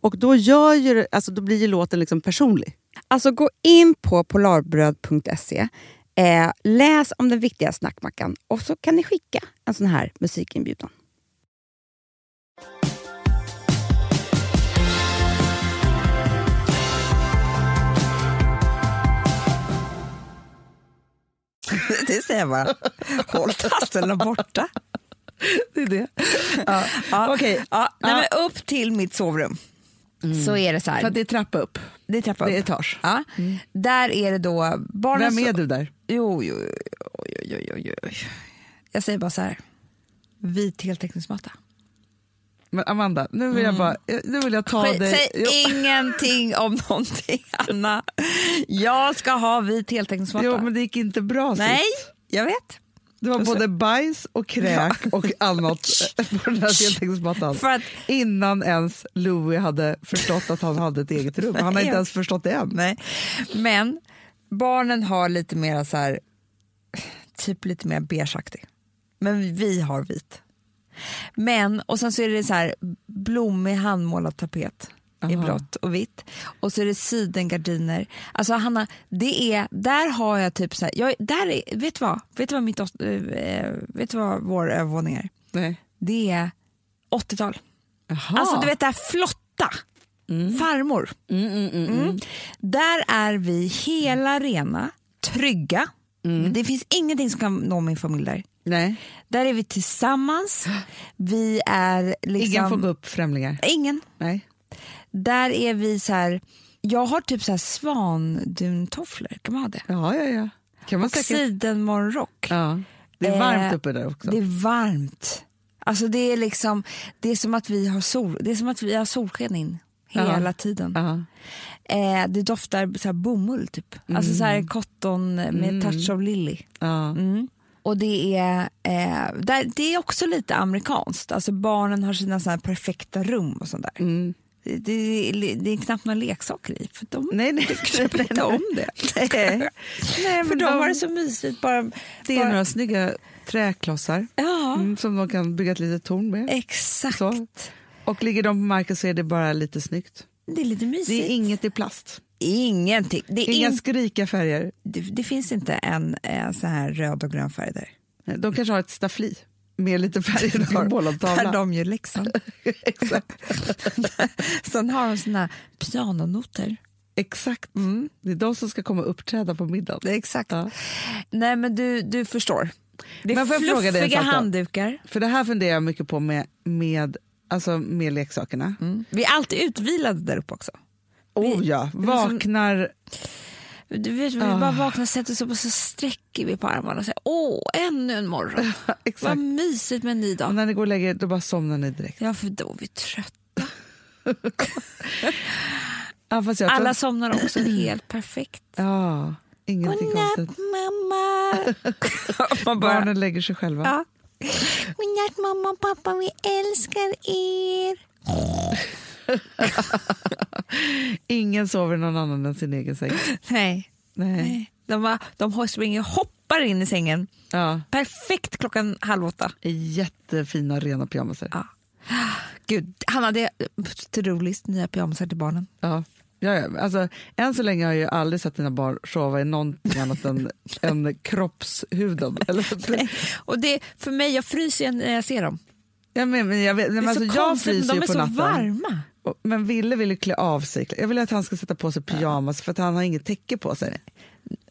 Och då, gör ju, alltså, då blir ju låten liksom personlig. Alltså gå in på polarbröd.se, eh, läs om den viktiga snackmackan och så kan ni skicka en sån här musikinbjudan. Det säger jag bara. Håll tassarna borta. Det är det. Ja. Okej. Ja, nej, Ja. men upp till mitt sovrum. Så är det så här. För det är trappa upp. det är trappa upp. Det är etage. Ja. Där är det då barnen... Vem är du där? Jo, jo, oj, oj, oj, oj. Jag säger bara så här. Vit heltäckningsmatta. Men Amanda, nu vill jag bara nu vill jag ta Skit, dig... Säg Jo, ingenting om någonting, Anna. Jag ska ha vit heltäckningsmatta. jo, men det gick inte bra Nej, sist. jag vet. Det var både bajs och kräk och annat på den här heltäckningsmattan. För att, Innan ens Louis hade förstått att han hade ett eget rum. Han har inte ens förstått det än. nej. Men barnen har lite mer så här, typ lite mer beigeaktig. Men vi har vit. Men, och sen så är det så här blommig handmålad tapet i Aha. blått och vitt. Och så är det sidengardiner. Alltså Hanna, det är, där har jag typ så här, jag, där är, vet du vad? Vet du vad, mitt, eh, vet du vad vår övervåning är? Nej. Det är 80-tal. Jaha. Alltså du vet det här flotta. Farmor. Mm. Där är vi hela rena, trygga. Det finns ingenting som kan nå min familj där. Nej. Där är vi tillsammans. Vi är liksom... Ingen får gå upp främlingar. Ingen. Nej. Där är vi så här... Jag har typ så här svanduntofflor, kan man ha det? Ja, ja, ja. Kan man Och säkert... sidenmorgonrock. Ja. Det är Eh, varmt uppe där också. Det är varmt. Alltså det är liksom, det är som att vi har sol, det är som att vi har solsken in hela Ja. tiden. Ja. Eh, det doftar så här bomull typ. Alltså så här cotton med touch of lily. Ja. Mm. Och det är, eh, där, det är också lite amerikanskt. Alltså barnen har sina så här perfekta rum och sånt där. Det, det, är knappt några leksaker i. För de Nej, nej. tycker inte om det. Nej. Nej, För men de har det så mysigt. Bara, Det är bara, några snygga träklossar Ja, mm, som de kan bygga ett litet torn med. exakt. Så. Och ligger de på marken så är det bara lite snyggt. Det är lite mysigt. Det är inget i plast. Ingenting. Det, är Inga in, skrika färger. det, det finns inte en, en så här röd och grön färg där. De kanske har ett staffli med lite målat Där de gör läxan. Sen har de såna pianonoter. Exakt. Det är de som ska komma och uppträda på middagen. Exakt. Ja. Nej men du, du förstår. Det är Men jag fråga dig fluffiga handdukar. För det här funderar jag mycket på med, med, alltså med leksakerna. Vi är alltid utvilade där uppe också. Oh ja, det var som- vaknar... Du vet, vi Ah. bara vaknar, sätter oss upp och så sträcker vi på armarna och säger åh, ännu en morgon. Vad Exakt. mysigt med en ny Och dag. när ni går och lägger er, då bara somnar ni direkt. Ja, för då är vi trötta. Ja, jag Alla somnar också helt perfekt. Ja, ingenting Godnatt konstigt. mamma. Man bara, Barnen lägger sig själva. ja. Godnatt mamma och pappa, vi älskar er. Ingen sover någon annan än sin egen säng. Nej. Nej. De, bara, de springer och hoppar in i sängen. Ja, Perfekt klockan halv åtta. jättefina rena pyjamasar. Ja. Gud, han hade otroligt nya pyjamasar till barnen. Ja. Ja, ja. Alltså, än så länge har jag aldrig sett dina barn sova i någonting annat än, än kroppshuden. Eller, Nej. Och det, för mig, jag fryser när jag ser dem. ja, men, men jag, vet, Det men är alltså, så jag fryser de är på så natten. varma. Men Ville vill ju klä av sig. Jag vill att han ska sätta på sig pyjamas för att han har inget täcke på sig.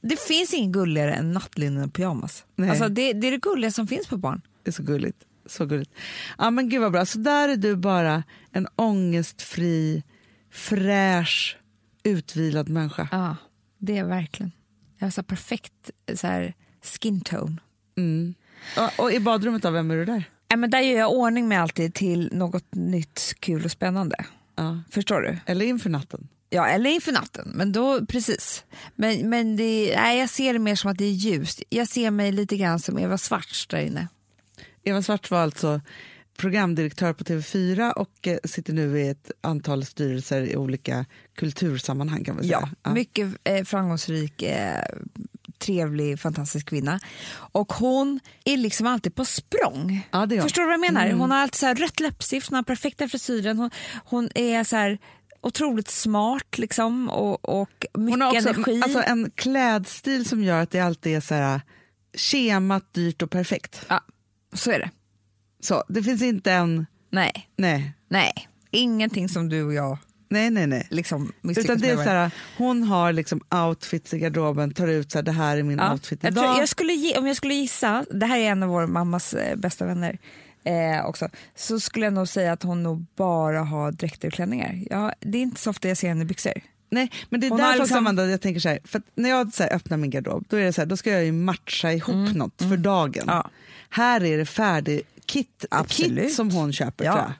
Det finns ingen gulligare än nattlinne och pyjamas. Nej. Alltså, det, det är det gulliga som finns på barn. Det är så gulligt. Så gulligt. Ja, men gud vad bra. Så där är du bara en ångestfri, fräsch, utvilad människa. Ja, det är verkligen. Jag har så perfekt så här, skin tone. Mm. Och, och i badrummet då, vem är du där? Ja, men där gör jag ordning med alltid till något nytt, kul och spännande. Ja. Förstår du? Eller inför natten? Ja, eller inför natten. Men då, precis. Men, men det, nej, jag ser det mer som att det är ljust. Jag ser mig lite grann som Eva Svarts där inne. Eva Svart var alltså programdirektör på TV4 och eh, sitter nu i ett antal styrelser i olika kultursammanhang. kan man säga. Ja, mycket eh, framgångsrik, eh, trevlig, fantastisk kvinna. Och hon är liksom alltid på språng. Ja. Förstår du vad jag menar? Hon har alltid så här rött läppstift, hon har perfekta frisyren, hon, hon är så här otroligt smart liksom och, och mycket Hon har också energi. alltså, en klädstil som gör att det alltid är så här schemat, dyrt och perfekt. Ja, så är det. Så det finns inte en... Nej, Nej, nej. Ingenting som du och jag nej, nej. nej. liksom Utan det är så här, hon har liksom outfits i garderoben, tar ut så här, det här är min Ja, outfit jag idag. tror, jag skulle, ge- om jag skulle gissa, det här är en av vår mammas eh, bästa vänner eh, också, så skulle jag nog säga att hon nog bara har dräkter och klänningar. Ja, det är inte så ofta jag ser henne i byxor. Nej, men det är Hon därför liksom- Amanda, jag tänker så här, för när jag så här, öppnar min garderob, då är det så här, då ska jag ju matcha ihop något för dagen. Mm, Ja. Här är det färdig kit, Absolut. kit som hon köper Ja. tror jag.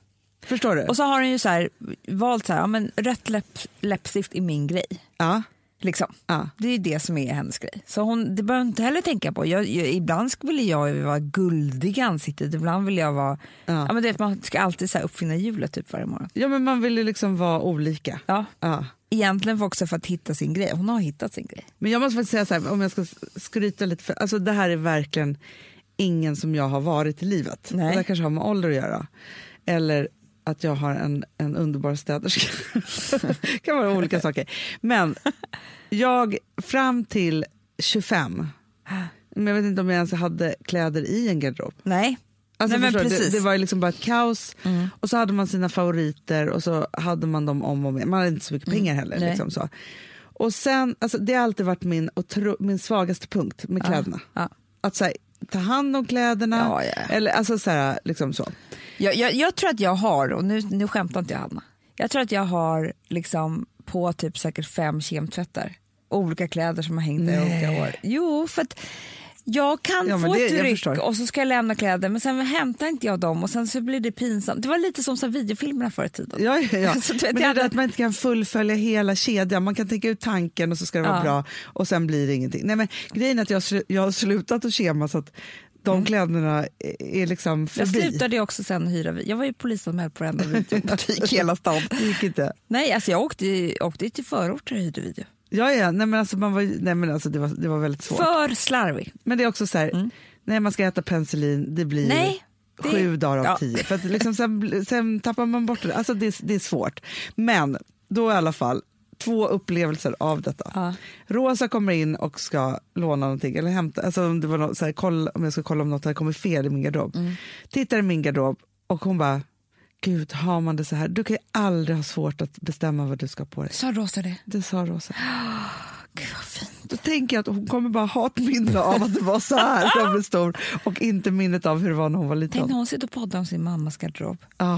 Förstår du? Och så har hon ju så här, valt så här, ja, men rött läpp, läppstift är min grej. ja, Liksom. ja. Det är det som är hennes grej. Så hon, det behöver hon inte heller tänka på. Jag, jag, ibland vill jag ju vara guldig i ansiktet, ibland vill jag vara... Ja. Ja. men det, man ska alltid så uppfinna hjulet typ varje morgon. ja, men man vill ju liksom vara olika. Ja. Ja. Egentligen också för att hitta sin grej. Hon har hittat sin grej. Men jag måste faktiskt säga så här, om jag ska skryta lite, för, alltså det här är verkligen ingen som jag har varit i livet. Nej. Det kanske har med ålder att göra. Eller att jag har en, en underbar städerska. det kan vara olika saker. Men jag fram till 25, men jag vet inte om jag ens hade kläder i en garderob. Nej. Alltså Nej, men det, precis. Mm. det var liksom bara ett kaos och så hade man sina favoriter och så hade man dem om och igen. Man hade inte så mycket pengar heller. Mm. Nej. Liksom så. Och sen, alltså, det har alltid varit min, otro, min svagaste punkt med kläderna. Ja. Att så här, ta hand om kläderna. Ja, ja. Eller alltså så här, liksom så. Jag, jag, jag tror att jag har, och nu, nu skämtar inte jag Hanna, jag tror att jag har liksom på typ säkert fem kemtvättar olika kläder som har hängt där i olika år. Jo, för att jag kan Ja, få det- ett ryck och så ska jag lämna kläder men sen hämtar inte jag dem och sen så blir det pinsamt. Det var lite som så videofilmerna förr i tiden. Ja, ja, ja. Men det är hade- att man inte kan fullfölja hela kedjan. Man kan tänka ut tanken och så ska det vara Ja. bra och sen blir det ingenting. Nej, men grejen är att jag, jag har slutat att kema så att de kläderna är, liksom Mm. Jag förbi. slutade också sen hyra Jag var ju polisanmäld på varenda videobutik i hela stan. Det gick inte. Nej, alltså jag åkte, åkte till förorter och hyrde video. Ja, ja. Nej, men alltså, man var, nej, men alltså, det, var, det var väldigt svårt. För slarvig. Men det är också så här, när man ska äta penicillin, det blir Mm. Nej, det- sju dagar av ja. tio. För att liksom, sen, sen tappar man bort det. Alltså det, är- det är svårt. Men då i alla fall, två upplevelser av detta. Ja. Rosa kommer in och ska låna någonting, eller hämta, alltså om, det var något, så här, kolla, om jag ska kolla om något hade kommit fel i min garderob. Mm. Tittar i min garderob och hon bara, gud har man det så här, du kan ju aldrig ha svårt att bestämma vad du ska ha på dig. Sa Rosa det? Det sa Rosa. Gud vad fint. Då tänker jag att hon kommer bara ha ett minne av att det var så här när hon blev stor och inte minnet av hur det var när hon var Tänk liten. när hon sitter och poddar om sin mammas garderob. Ah,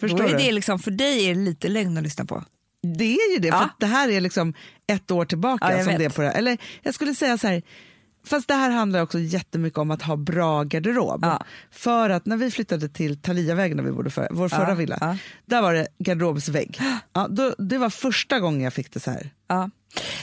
förstår Då är du? det liksom, för dig är det lite lögn att lyssna på. Det är ju det, för Ja. att det här är liksom ett år tillbaka Ja, jag som vet. det på det. Eller jag skulle säga så här, fast det här handlar också jättemycket om att ha bra garderob. Ja. För att när vi flyttade till Taliavägen, när vi bodde för, vår förra Ja, villa, ja. där var det garderobsvägg. Ja, då, det var första gången jag fick det så här. Ja.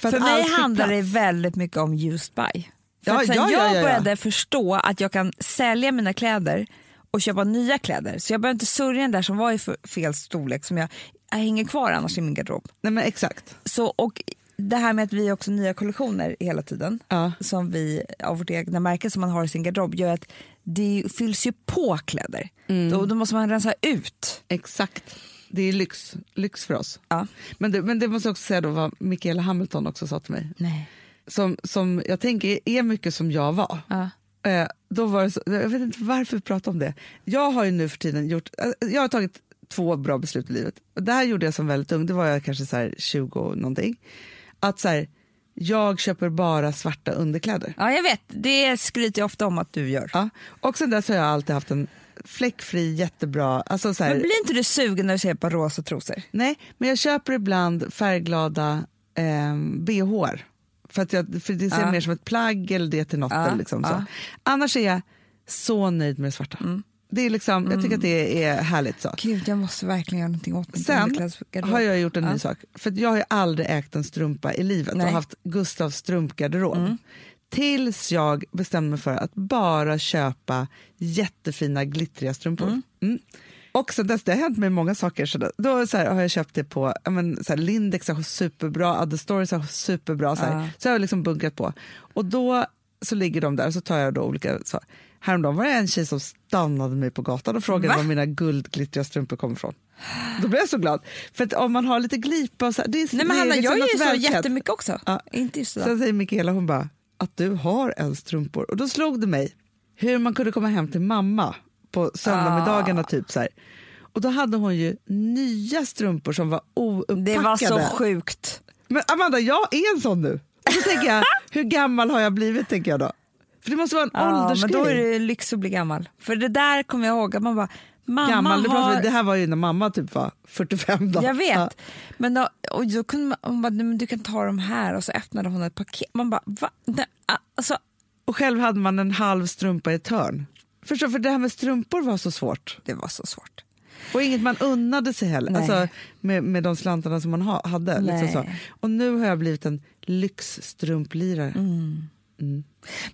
För För, mig handlar det väldigt mycket om used buy. För Ja, sen ja, ja, jag ja, ja. började förstå att jag kan sälja mina kläder och köpa nya kläder. Så jag behöver inte sörja den där som var i fel storlek som jag, jag hänger kvar annars i min garderob. Nej men exakt. Så, och det här med att vi också nya kollektioner hela tiden Ja. som vi av vårt egna märke som man har i sin garderob gör att det fylls ju på kläder. Mm. Då, då måste man rensa ut. Exakt. Det är lyx, lyx för oss. Ja. Men det, men det måste jag också säga då vad Michaela Hamilton också sa till mig. Nej. Som, som jag tänker är mycket som jag var. Ja. Eh, då var så, jag vet inte varför vi pratar om det. Jag har ju nu för tiden gjort, eh, jag har tagit två bra beslut i livet. Det här gjorde jag som väldigt ung, det var jag kanske så här 20 och någonting. Att så här, jag köper bara svarta underkläder. ja, jag vet. Det skryter jag ofta om att du gör. Ja. Och sen dess har jag alltid haft en fläckfri, jättebra, alltså så här, Men blir inte du sugen när du ser på rosa trosor? Nej, men jag köper ibland färgglada eh, bh. För, att jag, för det ser Ja. mer som ett plagg eller det till något. Ja, Eller liksom så. Annars är jag så nöjd med det svarta. Det är liksom, Jag tycker att det är härligt. så. Gud, jag måste verkligen göra någonting åt min Sen har jag gjort en Ja. ny sak. För jag har aldrig ägt en strumpa i livet Nej. och haft Gustavs strumpgarderob. Mm. Tills jag bestämde mig för att bara köpa jättefina glittriga strumpor. Mm. Och sen dess, det har hänt mig många saker. Så då, så här, har jag köpt det på men, så här, Lindex är superbra, Other Stories är superbra. Så, här. Ja. så jag har liksom bunkrat på. Och då så ligger de där och så tar jag då olika... Så. Häromdagen var det en tjej som stannade mig på gatan och frågade Va? var mina guldglittriga strumpor kommer ifrån. Då blev jag så glad. För att om man har lite glipa och så, det är, Nej, men är Hanna, liksom jag ju så jättemycket också. Ja. Inte just. Sen säger Mikaela hon bara att du har en strumpor. Och då slog det mig hur man kunde komma hem till mamma på söndagsmiddagarna Ah. typ så här. Och då hade hon ju nya strumpor som var ouppackade. Det var så sjukt. Men Amanda, jag är en sån nu. Och så tänker jag, hur gammal har jag blivit tänker jag då? För det måste vara en Ja, men åldersgrej. då är det lyx att bli gammal. För det där kommer jag ihåg att man bara, mamma Gammal, det, har... det här var ju när mamma typ var 45 då. Jag vet. Ja. Men då, och då kunde man, hon bara, "Nej, men du kan ta de här och så öppnade hon ett paket. Man bara, va? Nej, alltså, Och själv hade man en halv strumpa i ett hörn. Förstår, för det här med strumpor var så svårt. det var så svårt. Och inget man unnade sig heller, Nej. alltså, med, med de slantarna som man ha, hade. Liksom så. Och nu har jag blivit en lyxstrumplirare. Mm.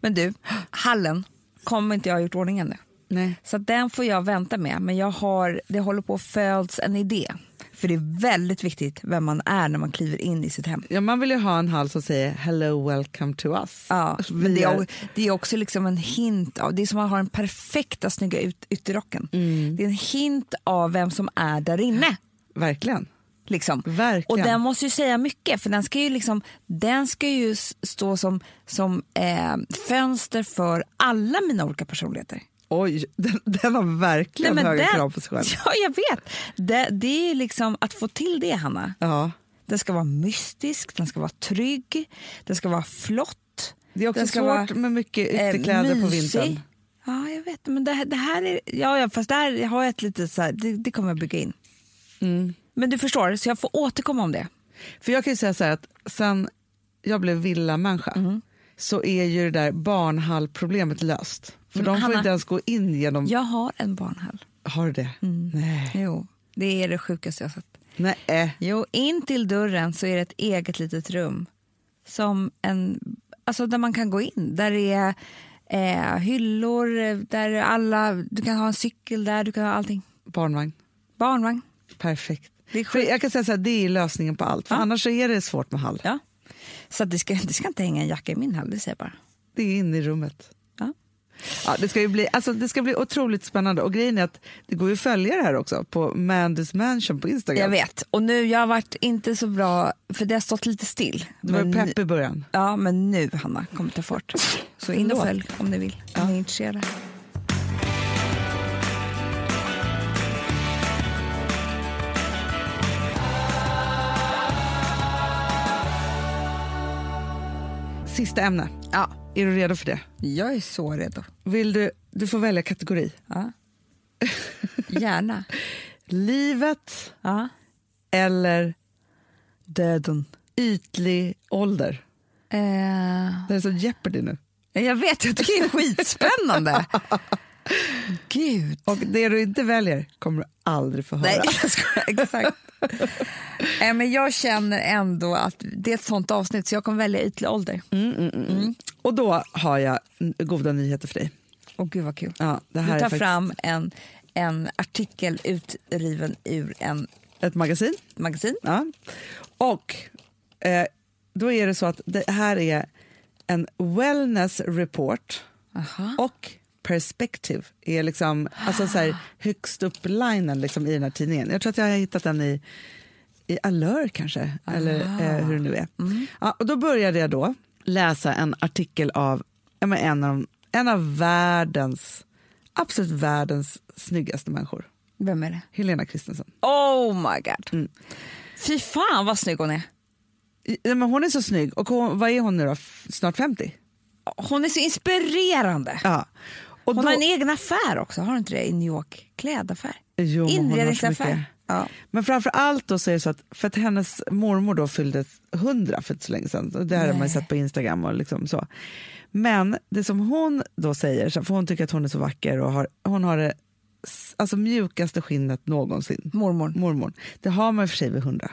Men du, hallen kommer inte jag ha gjort ordning ännu. Nej. Så den får jag vänta med. Men jag har, det håller på att föds en idé. För det är väldigt viktigt vem man är när man kliver in i sitt hem. Ja, man vill ju ha en hall som säger hello welcome to us. Ja, Vi men det är- är, det är också liksom en hint av, det är som att ha den perfekta snygga ut, ytterrocken. Mm. Det är en hint av vem som är där inne. Verkligen. Liksom. Och den måste ju säga mycket för den ska ju, liksom, den ska ju stå som, som eh, fönster för alla mina olika personligheter. Oj, den, den har verkligen Nej, höga den- krav på sig själv. Ja, jag vet. Det, det är liksom att få till det, Hanna. Ja. Den ska vara mystisk, den ska vara trygg, den ska vara flott. Det är också svårt vara, med mycket eh, ytterkläder på mysig. vintern. Ja, jag vet. Men det, här- det här är... Ja, ja, fast där har jag ett litet så här, det, det kommer jag bygga in. Mm. Men du förstår, så jag får återkomma om det. För jag kan ju säga så här att sen jag blev villamänniska Mm. så är ju det där barnhallproblemet löst. För Men de får Hanna- inte ens gå in genom... Jag har en barnhall. Har du det? Mm. Nej. Jo, det är det sjukaste jag har sett. Nej. Jo, in till dörren så är det ett eget litet rum. Som en, alltså där man kan gå in. Där det är eh, hyllor, där alla, du kan ha en cykel där, du kan ha allting. Barnvagn. Barnvagn. Perfekt. Jag kan säga så här, det är lösningen på allt. För Ja. annars är det svårt med hall. Ja. Så det, ska, det ska inte hänga en jacka i min hall, det säger jag bara. Det är inne i rummet. Ja. Ja, det, ska ju bli, alltså, det ska bli otroligt spännande. Och grejen är att det går ju att följa det här också på Mandys Mansion på Instagram. Jag vet. Och nu, jag har varit inte så bra, för det har stått lite still. Det var pepp i början. Ja, men nu, Hanna, kommer ta fart. Så in och följ om ni vill, om ni är intresserade. Sista ämne. Ja, Är du redo för det? jag är så redo. Vill du, du får välja kategori. Ja. Gärna. Livet Ja. eller Döden. ytlig ålder. Eh, Det är så Jeopardy nu. jag vet, jag tycker det är skitspännande. Gud. Och det du inte väljer kommer du aldrig få höra. Nej. Exakt. Eh, Men jag känner ändå att det är ett sånt avsnitt så jag kommer välja ytlig ålder. Och då har jag goda nyheter för dig. Åh gud vad kul. Ja, det Du här tar är faktiskt fram en, en artikel utriven ur en ett magasin. magasin. Ja. Och eh, då är det så att det här är en wellness report Aha. och perspective är liksom alltså så här, högst upp linen liksom i den här tidningen. Jag tror att jag har hittat den i, i Allure kanske, eller eh, hur det nu är. Ja, och då började jag då läsa en artikel av ja, men en, av en av världens, absolut världens snyggaste människor. Vem är det? Helena Christensen. Oh my god. Mm. Fy fan vad snygg hon är. Ja, Men hon är så snygg. Och hon, vad är hon nu då? Snart 50? Hon är så inspirerande. Ja. Och Hon då, har en egen affär också, har hon inte det? I New York. Klädaffär. Jo, Inredningsaffär. Ja. Men framför allt då så är det så att, för att hennes mormor då fyllde 100 för inte så länge sedan. Och det här har man ju sett på Instagram och liksom så. Men det som hon då säger, för hon tycker att hon är så vacker och har, hon har det alltså, mjukaste skinnet någonsin. Mormor. Mormor. Det har man i och för sig vid 100.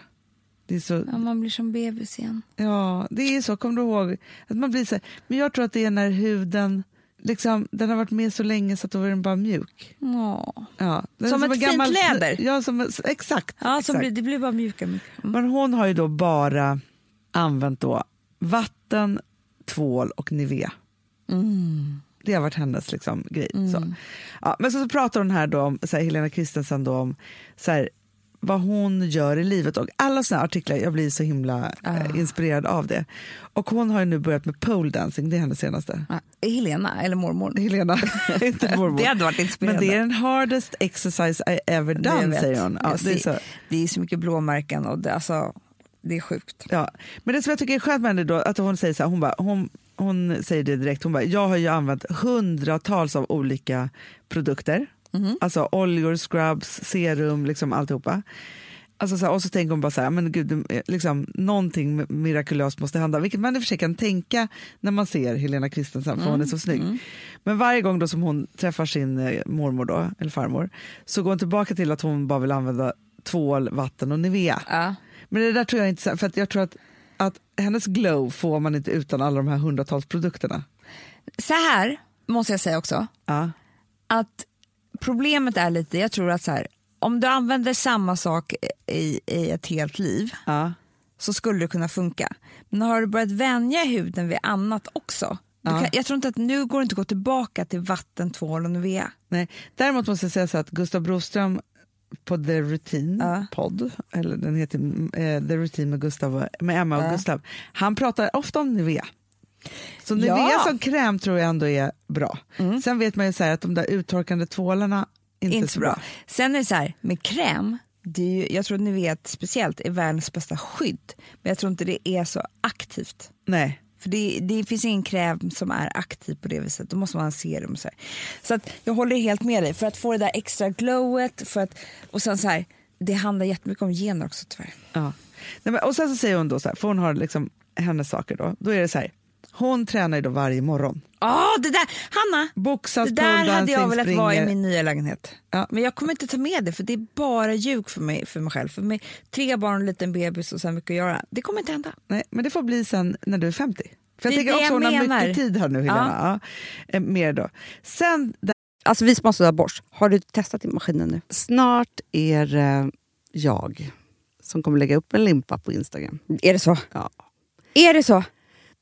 Det är så, Ja, man blir som bebis igen. Ja, det är så. Kommer du ihåg? Att man blir så här, men jag tror att det är när huden liksom, den har varit med så länge så att då är den bara mjuk. Åh. Ja, är Som ett fint läder? Ja, som, exakt. Ja, som exakt. blir, det blir bara mjukare. Mm. Men hon har ju då bara använt då vatten, tvål och Nivea. Mm. Det har varit hennes liksom, grej. Så. Ja, men så, så pratar hon här då om, så här, Helena Christensen då om så här, vad hon gör i livet och alla såna artiklar, jag blir så himla eh, inspirerad av det. Och hon har ju nu börjat med pole dancing, det är hennes senaste. Ja, Helena, eller mormor. Helena, inte mormor. Det hade varit inspirerande. Men det är den hardest exercise I ever done, säger hon. Ja, det är så. det är så mycket blåmärken och det, alltså, det är sjukt. Ja. Men det som jag tycker är skönt med henne då, att hon säger så här, hon, bara, hon, hon säger det direkt, hon bara, jag har ju använt hundratals av olika produkter, alltså oljor, scrubs, serum, liksom alltihopa. Alltså så här, och så tänker hon bara så här, men gud, liksom, någonting mirakulöst måste hända, vilket man i och för sig kan tänka när man ser Helena Christensen, för hon är så snygg. Men varje gång då som hon träffar sin eh, mormor, då, eller farmor, så går hon tillbaka till att hon bara vill använda tvål, vatten och Nivea. Ja. Men det där tror jag inte, för att jag tror att, att hennes glow får man inte utan alla de här hundratals produkterna. Så här måste jag säga också, Ja. att problemet är lite, jag tror att så här, om du använder samma sak i, i ett helt liv Ja. så skulle det kunna funka. Men har du börjat vänja huden vid annat också, Ja. kan, jag tror inte att nu går det inte att gå tillbaka till vatten, tvål och Nivea. Nej. Däremot måste jag säga så att Gustav Broström på The Routine Ja. podd, eller den heter eh, The Routine med, Gustav, med Emma och. Gustav, han pratar ofta om Nivea. Så Nivea Ja. Mm. som kräm tror jag ändå är bra. Sen vet man ju så här att de där uttorkande tvålarna inte, Inte är så bra. bra. Sen är det så här, med kräm, det ju, jag tror att Nivea speciellt är världens bästa skydd. Men jag tror inte det är så aktivt. Nej. För det, det finns ingen kräm som är aktiv på det viset. Då måste man ha serum. Så här. så att jag håller helt med dig. För att få det där extra glowet. För att, och sen så här, det handlar jättemycket om gener också tyvärr. Ja. Nej, men, och sen så säger hon då så här, för hon har liksom hennes saker då, då är det så här, hon tränar ju då varje morgon. Ja, det där! Hanna! Boxas, Det där hade jag velat vara i min nya lägenhet. Ja. Men jag kommer inte ta med det för det är bara ljug för mig, för mig själv. För med tre barn, en liten bebis och så mycket att göra. Det kommer inte hända. Nej, men det får bli sen när du är 50. För jag Det är tänker det också jag hon har mycket tid här nu Helena. Ja. Eh, Mer då. Sen Alltså vi som har sådär borst, har du testat i maskinen nu? Snart är eh, jag som kommer lägga upp en limpa på Instagram. Är det så? Ja. Är det så?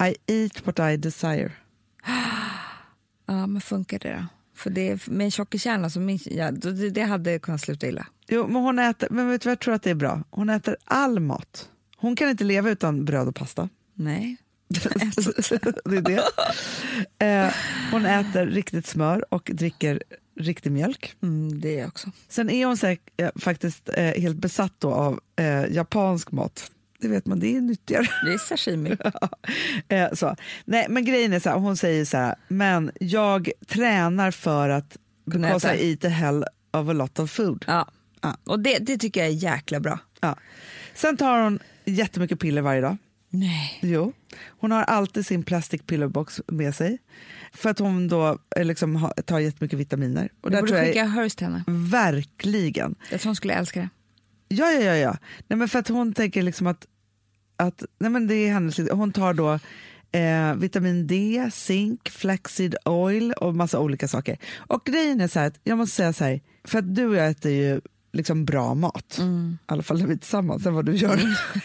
I eat what I desire. Ja, men funkar det då? För det, med en tjockekärna så min, ja, det, det hade kunnat sluta illa. Jo, men hon äter, men vet du vad jag tror att det är bra? Hon äter all mat. Hon kan inte leva utan bröd och pasta. Nej. det är det. Eh, hon äter riktigt smör och dricker riktig mjölk. Mm, det är jag också. Sen är hon säk, eh, faktiskt eh, helt besatt av eh, japansk mat. Det vet man, det är nyttigare. Det är sashimi. eh, så. Nej, men grejen är så här, hon säger så här, men jag tränar för att because. I eat a hell of a lot of food. Ja. Ja. Och det, det tycker jag är jäkla bra. Ja. Sen tar hon jättemycket piller varje dag. Nej. Jo. Hon har alltid sin plastic pillerbox med sig. För att hon då eh, liksom ha, tar jättemycket vitaminer. Och Du där borde tror jag skicka hers till henne. verkligen. Jag tror hon skulle älska det. Ja, ja, ja. ja. Nej, men för att hon tänker liksom att, att nej, men det är hennes, hon tar då eh, vitamin D, zink, flaxseed oil och massa olika saker. Och grejen är så här, att jag måste säga så här, för att du och jag äter ju liksom bra mat. I alla fall när vi är tillsammans, sen vad du gör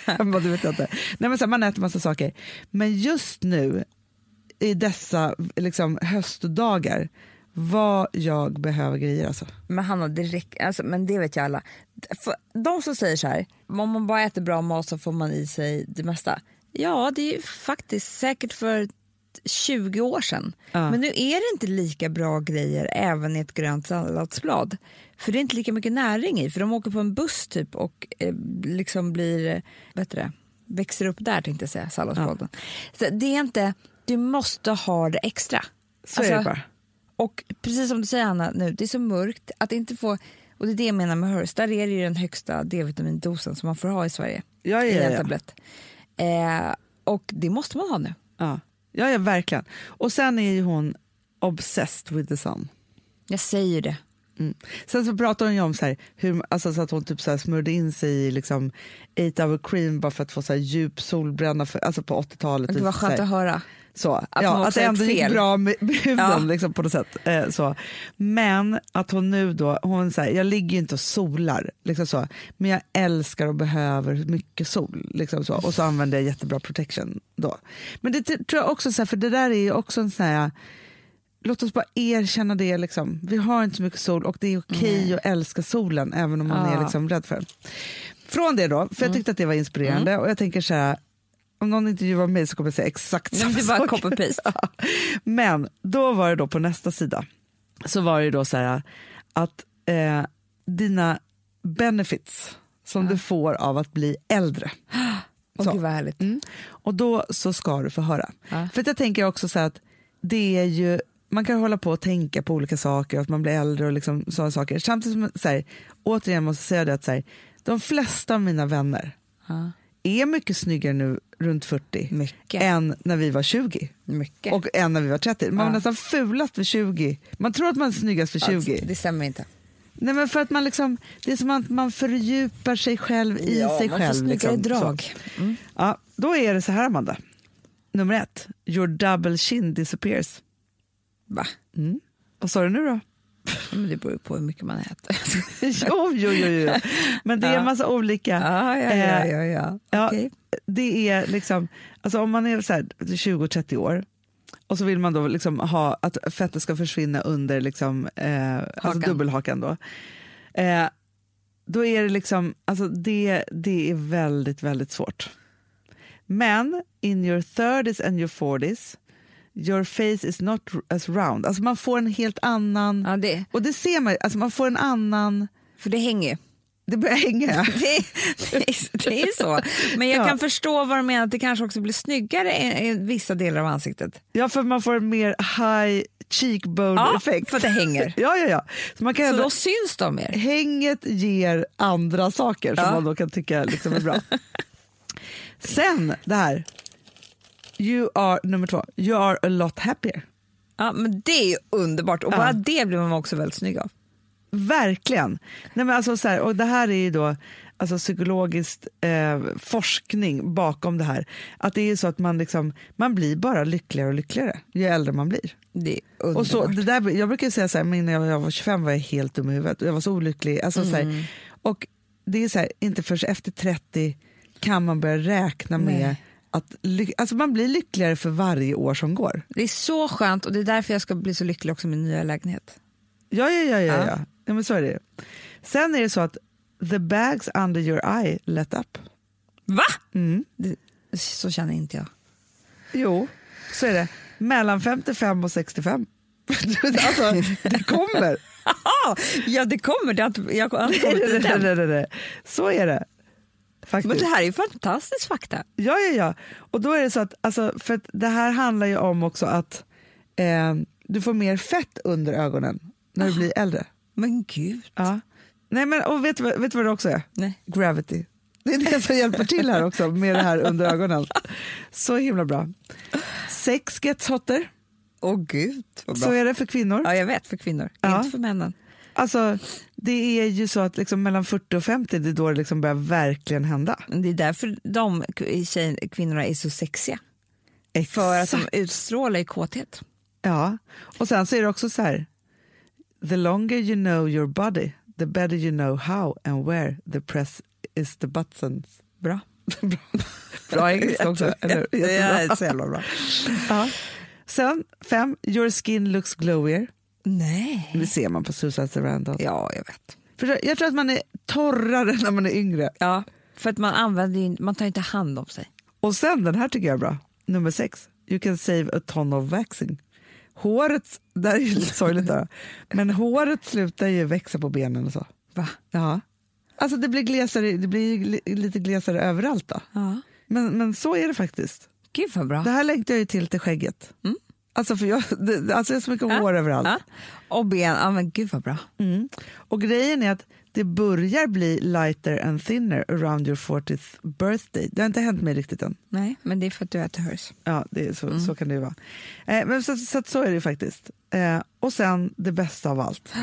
hemma, det vet jag inte. Nej, men så här, man äter massa saker. Men just nu, i dessa liksom, höstdagar, vad jag behöver grejer alltså. Men Hanna, räcker, alltså, men det vet ju alla. De som säger så här, om man bara äter bra mat så får man i sig det mesta. Ja, det är ju faktiskt säkert för 20 år sedan. Ja. Men nu är det inte lika bra grejer även i ett grönt salladsblad. För det är inte lika mycket näring i, för de åker på en buss typ och eh, liksom blir, det, växer upp där tänkte jag säga, salladsbladen. Så det är inte, du måste ha det extra. Så är det bara. Och precis som du säger Anna, nu, det är så mörkt att inte få, och det är det jag menar med HERS, där är det ju den högsta D-vitamindosen som man får ha i Sverige Ja, i ja, en ja. tablett. Eh, och det måste man ha nu. Ja. Ja, ja, verkligen. Och sen är ju hon obsessed with the sun. Jag säger det. Sen så pratar hon ju om så, här, hur, alltså så att hon typ så här smörjde in sig i liksom 8 hour cream bara för att få så här djup solbränna för, alltså på 80-talet. Det var så skönt att höra. Så, Att ja, att det ändå gick fel. bra med, med huden Ja. liksom, på något sätt. Eh, så. Men att hon nu då, hon säger, jag ligger ju inte och solar, liksom så, men jag älskar och behöver mycket sol. Liksom så. Och så använder jag jättebra protection då. Men det tror jag också, så här, för det där är ju också en sån här, låt oss bara erkänna det. Liksom. Vi har inte så mycket sol och det är okej att älska solen även om man Ja. är liksom rädd för den. från det då, för jag tyckte att det var inspirerande och jag tänker så här, om någon intervjuar mig så kommer jag säga exakt samma men det sak. copy-paste. Ja. Men då var det då på nästa sida, så var det då så här att eh, dina benefits som du får av att bli äldre. Så. gud vad härligt. Mm. Och då så ska du få höra. Ja. För jag tänker också så här att det är ju, man kan hålla på och tänka på olika saker, att man blir äldre och liksom sådana saker. Samtidigt som, så här, återigen måste jag säga det att så här, de flesta av mina vänner Ja. Är mycket snyggare nu runt 40 Mycket. än när vi var 20 Mycket. och än när vi var 30. Man var Ja. nästan fulast vid 20. Man tror att man är snyggast vid 20. Alltså, det stämmer inte. Nej, men för att man liksom, det är som att man fördjupar sig själv i sig man själv. får liksom. drag. Mm. Ja, då är det så här, Amanda. Nummer ett, your double chin disappears. Va? Mm. Vad sa du nu då? Ja, Men det beror ju på hur mycket man äter. jo, jo, jo, jo. Men det är Ja. en massa olika. ja, ja, ja, ja, ja. Ja, Okej. Det är liksom, alltså om man är så här 20-30 år och så vill man då liksom ha att fettet ska försvinna under liksom, eh, alltså Hakan. dubbelhakan. Då. Eh, då är det liksom, alltså det, det är väldigt, väldigt svårt. Men in your 30s and your 40s your face is not as round. Alltså man får en helt annan, Ja, det, och det ser man, alltså man får en annan, för det hänger ju. det börjar hänga. Det, det, är- det är så. Men jag Ja. kan förstå vad du menar, att det kanske också blir snyggare i, i vissa delar av ansiktet. Ja, för man får en mer high cheekbone Ja, effekt. för att det hänger. Ja, ja, ja. Så man kan Så ändå, då syns de mer. Hänget ger andra saker som Ja. man då kan tycka liksom är bra. Sen det här. You are, nummer två, you are a lot happier. Ja, men det är ju underbart och Ja. bara det blir man också väldigt snygg av. Verkligen. Nej, men alltså så här, och det här är ju då alltså psykologisk eh, forskning bakom det här. Att det är så att man, liksom, man blir bara lyckligare och lyckligare ju äldre man blir. Det är underbart. Och så, det där, jag brukar säga så här, men när jag, var 25 var jag helt dum i huvudet och jag var så olycklig. Alltså, så Mm. här, och det är så här, inte förrän efter 30 kan man börja räkna med Nej. Att alltså man blir lyckligare för varje år som går. Det är så skönt och det är därför jag ska bli så lycklig också med min nya lägenhet. Ja, ja, ja, ja, Ja. ja. ja men så är det. Sen är det så att the bags under your eye let up. Va? Mm. Det, så känner inte jag. Jo, så är det. Mellan 55 och 65. alltså, det kommer. ja, det kommer. Det har jag har kommit nej, nej, nej, nej. Så är det. Faktiskt. Men det här är ju fantastisk fakta. Ja, ja, ja. Och då är det så att, alltså, för att det här handlar ju om också att eh, du får mer fett under ögonen när du blir äldre. Men gud. Ja. Nej, men, och vet, vet du vad det också är? Nej. Gravity. Det är det som hjälper till här också med det här under ögonen. Så himla bra. Sex gets hotter, Åh gud. Vad så är det för kvinnor. Ja, jag vet för kvinnor, Ja. inte för männen. Alltså, det är ju så att liksom mellan 40 och 50 det är då det liksom börjar verkligen hända. Det är därför de tjej, kvinnorna är så sexiga. För att de utstrålar i kåthet. Ja, och sen så är det också så här. The longer you know your body, the better you know how and where the press is the buttons. Bra. Bra engelska också, eller hur? Jättebra. är så jävla bra. Ja. Sen fem, your skin looks glowier. Nej. Det ser man på Susan Sarandon. Ja, jag vet. För jag tror att man är torrare när man är yngre. Ja, för att man använder man tar inte hand om sig. Och sen, den här tycker jag är bra, nummer sex, you can save a ton of waxing. Håret, det här är ju lite sorgligt där, men håret slutar ju växa på benen och så. Va? Ja. Alltså det blir, glesare, det blir li- lite glesare överallt då. Ja. Men, men så är det faktiskt. Gud vad bra. Det här längtar jag ju till till skägget. Mm. Alltså för jag, det, alltså jag har så mycket Ja. hår överallt. Ja. Och ben, ja men gud vad bra. Mm. Och grejen är att det börjar bli lighter and thinner around your 40th birthday. Det har inte hänt mig riktigt än. Nej, men det är för att du äter hörs. Ja, det är så, Mm. så kan det ju vara. Eh, men så, så, så är det faktiskt. Eh, och sen det bästa av allt.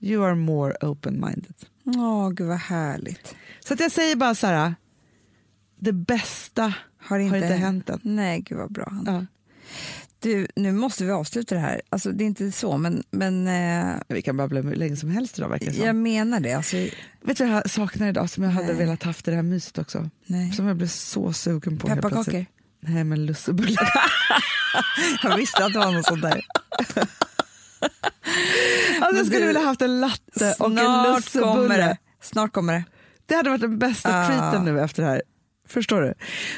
You are more open-minded. Åh, gud vad härligt. Så att jag säger bara så här. Det bästa Har inte, har inte hänt än. Nej, gud vad bra. Ja. Du, nu måste vi avsluta det här. Alltså, det är inte så, men, men eh, Vi kan babbla hur länge som helst idag verkar jag menar det. Alltså, Vet du vad jag saknar idag som jag hade Nej. velat haft i det här myset också? nej. Som jag blev så sugen på Pepparkakor. Nej men lussebullar. Jag visste att det var något sånt där. alltså, jag skulle du, vilja haft en latte och en kommer lussebulle. det. Snart kommer det. Det hade varit den bästa Ah. treaten nu efter det här. Förstår du?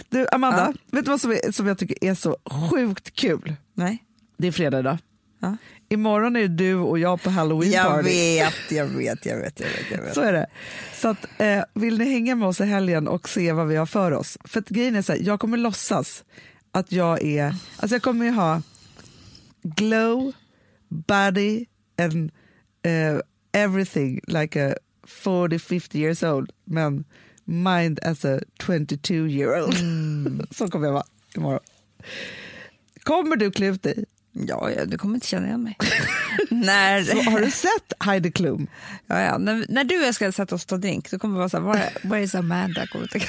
Du, Amanda, vet du vad som, är, som jag tycker är så sjukt kul? Nej. Det är fredag idag. Ja. Imorgon är du och jag på halloween Jag party. vet, jag vet, jag vet, jag vet. Jag vet. Så är det. Så att, eh, vill ni hänga med oss i helgen och se vad vi har för oss? För att grejen är så här, jag kommer låtsas att jag är, alltså jag kommer ju ha glow, body and eh, everything like a 40-50 years old, men mind as a 22 year old. så kommer jag vara imorgon. Kommer du klä ut dig? Ja, ja, du kommer inte känna igen mig. när, Så, har du sett Heidi Klum? ja, ja, när, när du och jag ska sätta oss och ta drink, då kommer det vara så här, where, where is Amanda? Jag.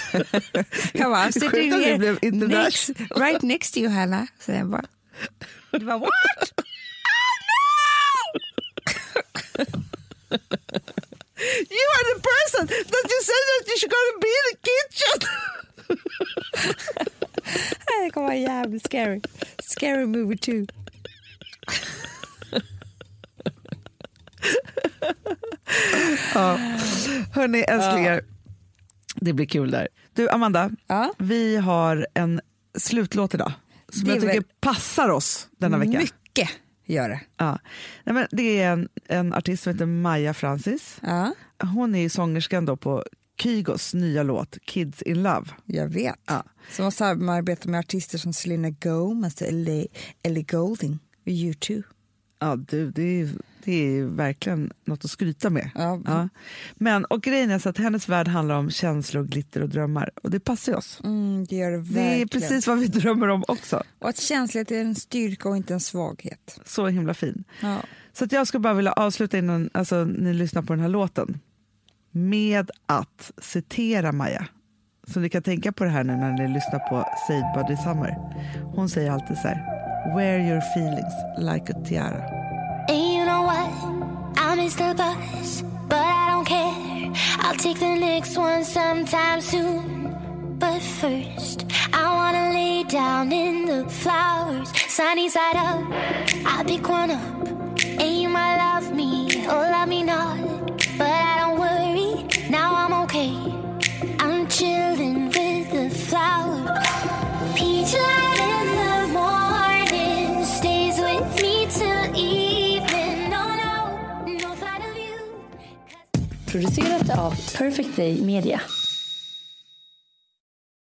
Jag bara, I'm sitting here next, right next to you, Hanna. Så jag bara, du bara, what? You are the person that you said that you should go to be in the kitchen. Det kommer vara jävligt scary. Scary movie too. ja. Hörni, älsklingar. Det blir kul där. Du, Amanda, Ja. vi har en slutlåt idag som jag tycker passar oss denna vecka. Mycket gör det. Ja. Nej, men det är en, en artist som heter Maja Francis. Ja, Hon är sångerskan då på Kygos nya låt Kids in Love. jag vet. Ja. Som har samarbetat med artister som Selena Gomez Ellie, Ellie Goulding och U2. Ja, du, det är, det är verkligen något att skryta med. Ja. Ja. Men, och grejen är så att hennes värld handlar om känslor, glitter och drömmar. Och det passar oss. Mm, det det Det är precis vad vi drömmer om också. Och att känslighet är en styrka och inte en svaghet. Så himla fin. Ja. Så att jag skulle bara vilja avsluta innan alltså, ni lyssnar på den här låten med att citera Maja. Så ni kan tänka på det här nu när ni lyssnar på Said Buddy Summer. Hon säger alltid så här. Wear your feelings like a tiara. And you know what? I miss the bus, but I don't care. I'll take the next one sometime soon. But first, I wanna lay down in the flowers, sunny side up. I'll pick one up, and you might love me or love me not. Chilling with the flowers. Peach light in the morning stays with me till evening. No, no, no of you. Producerat av Perfect Day Media.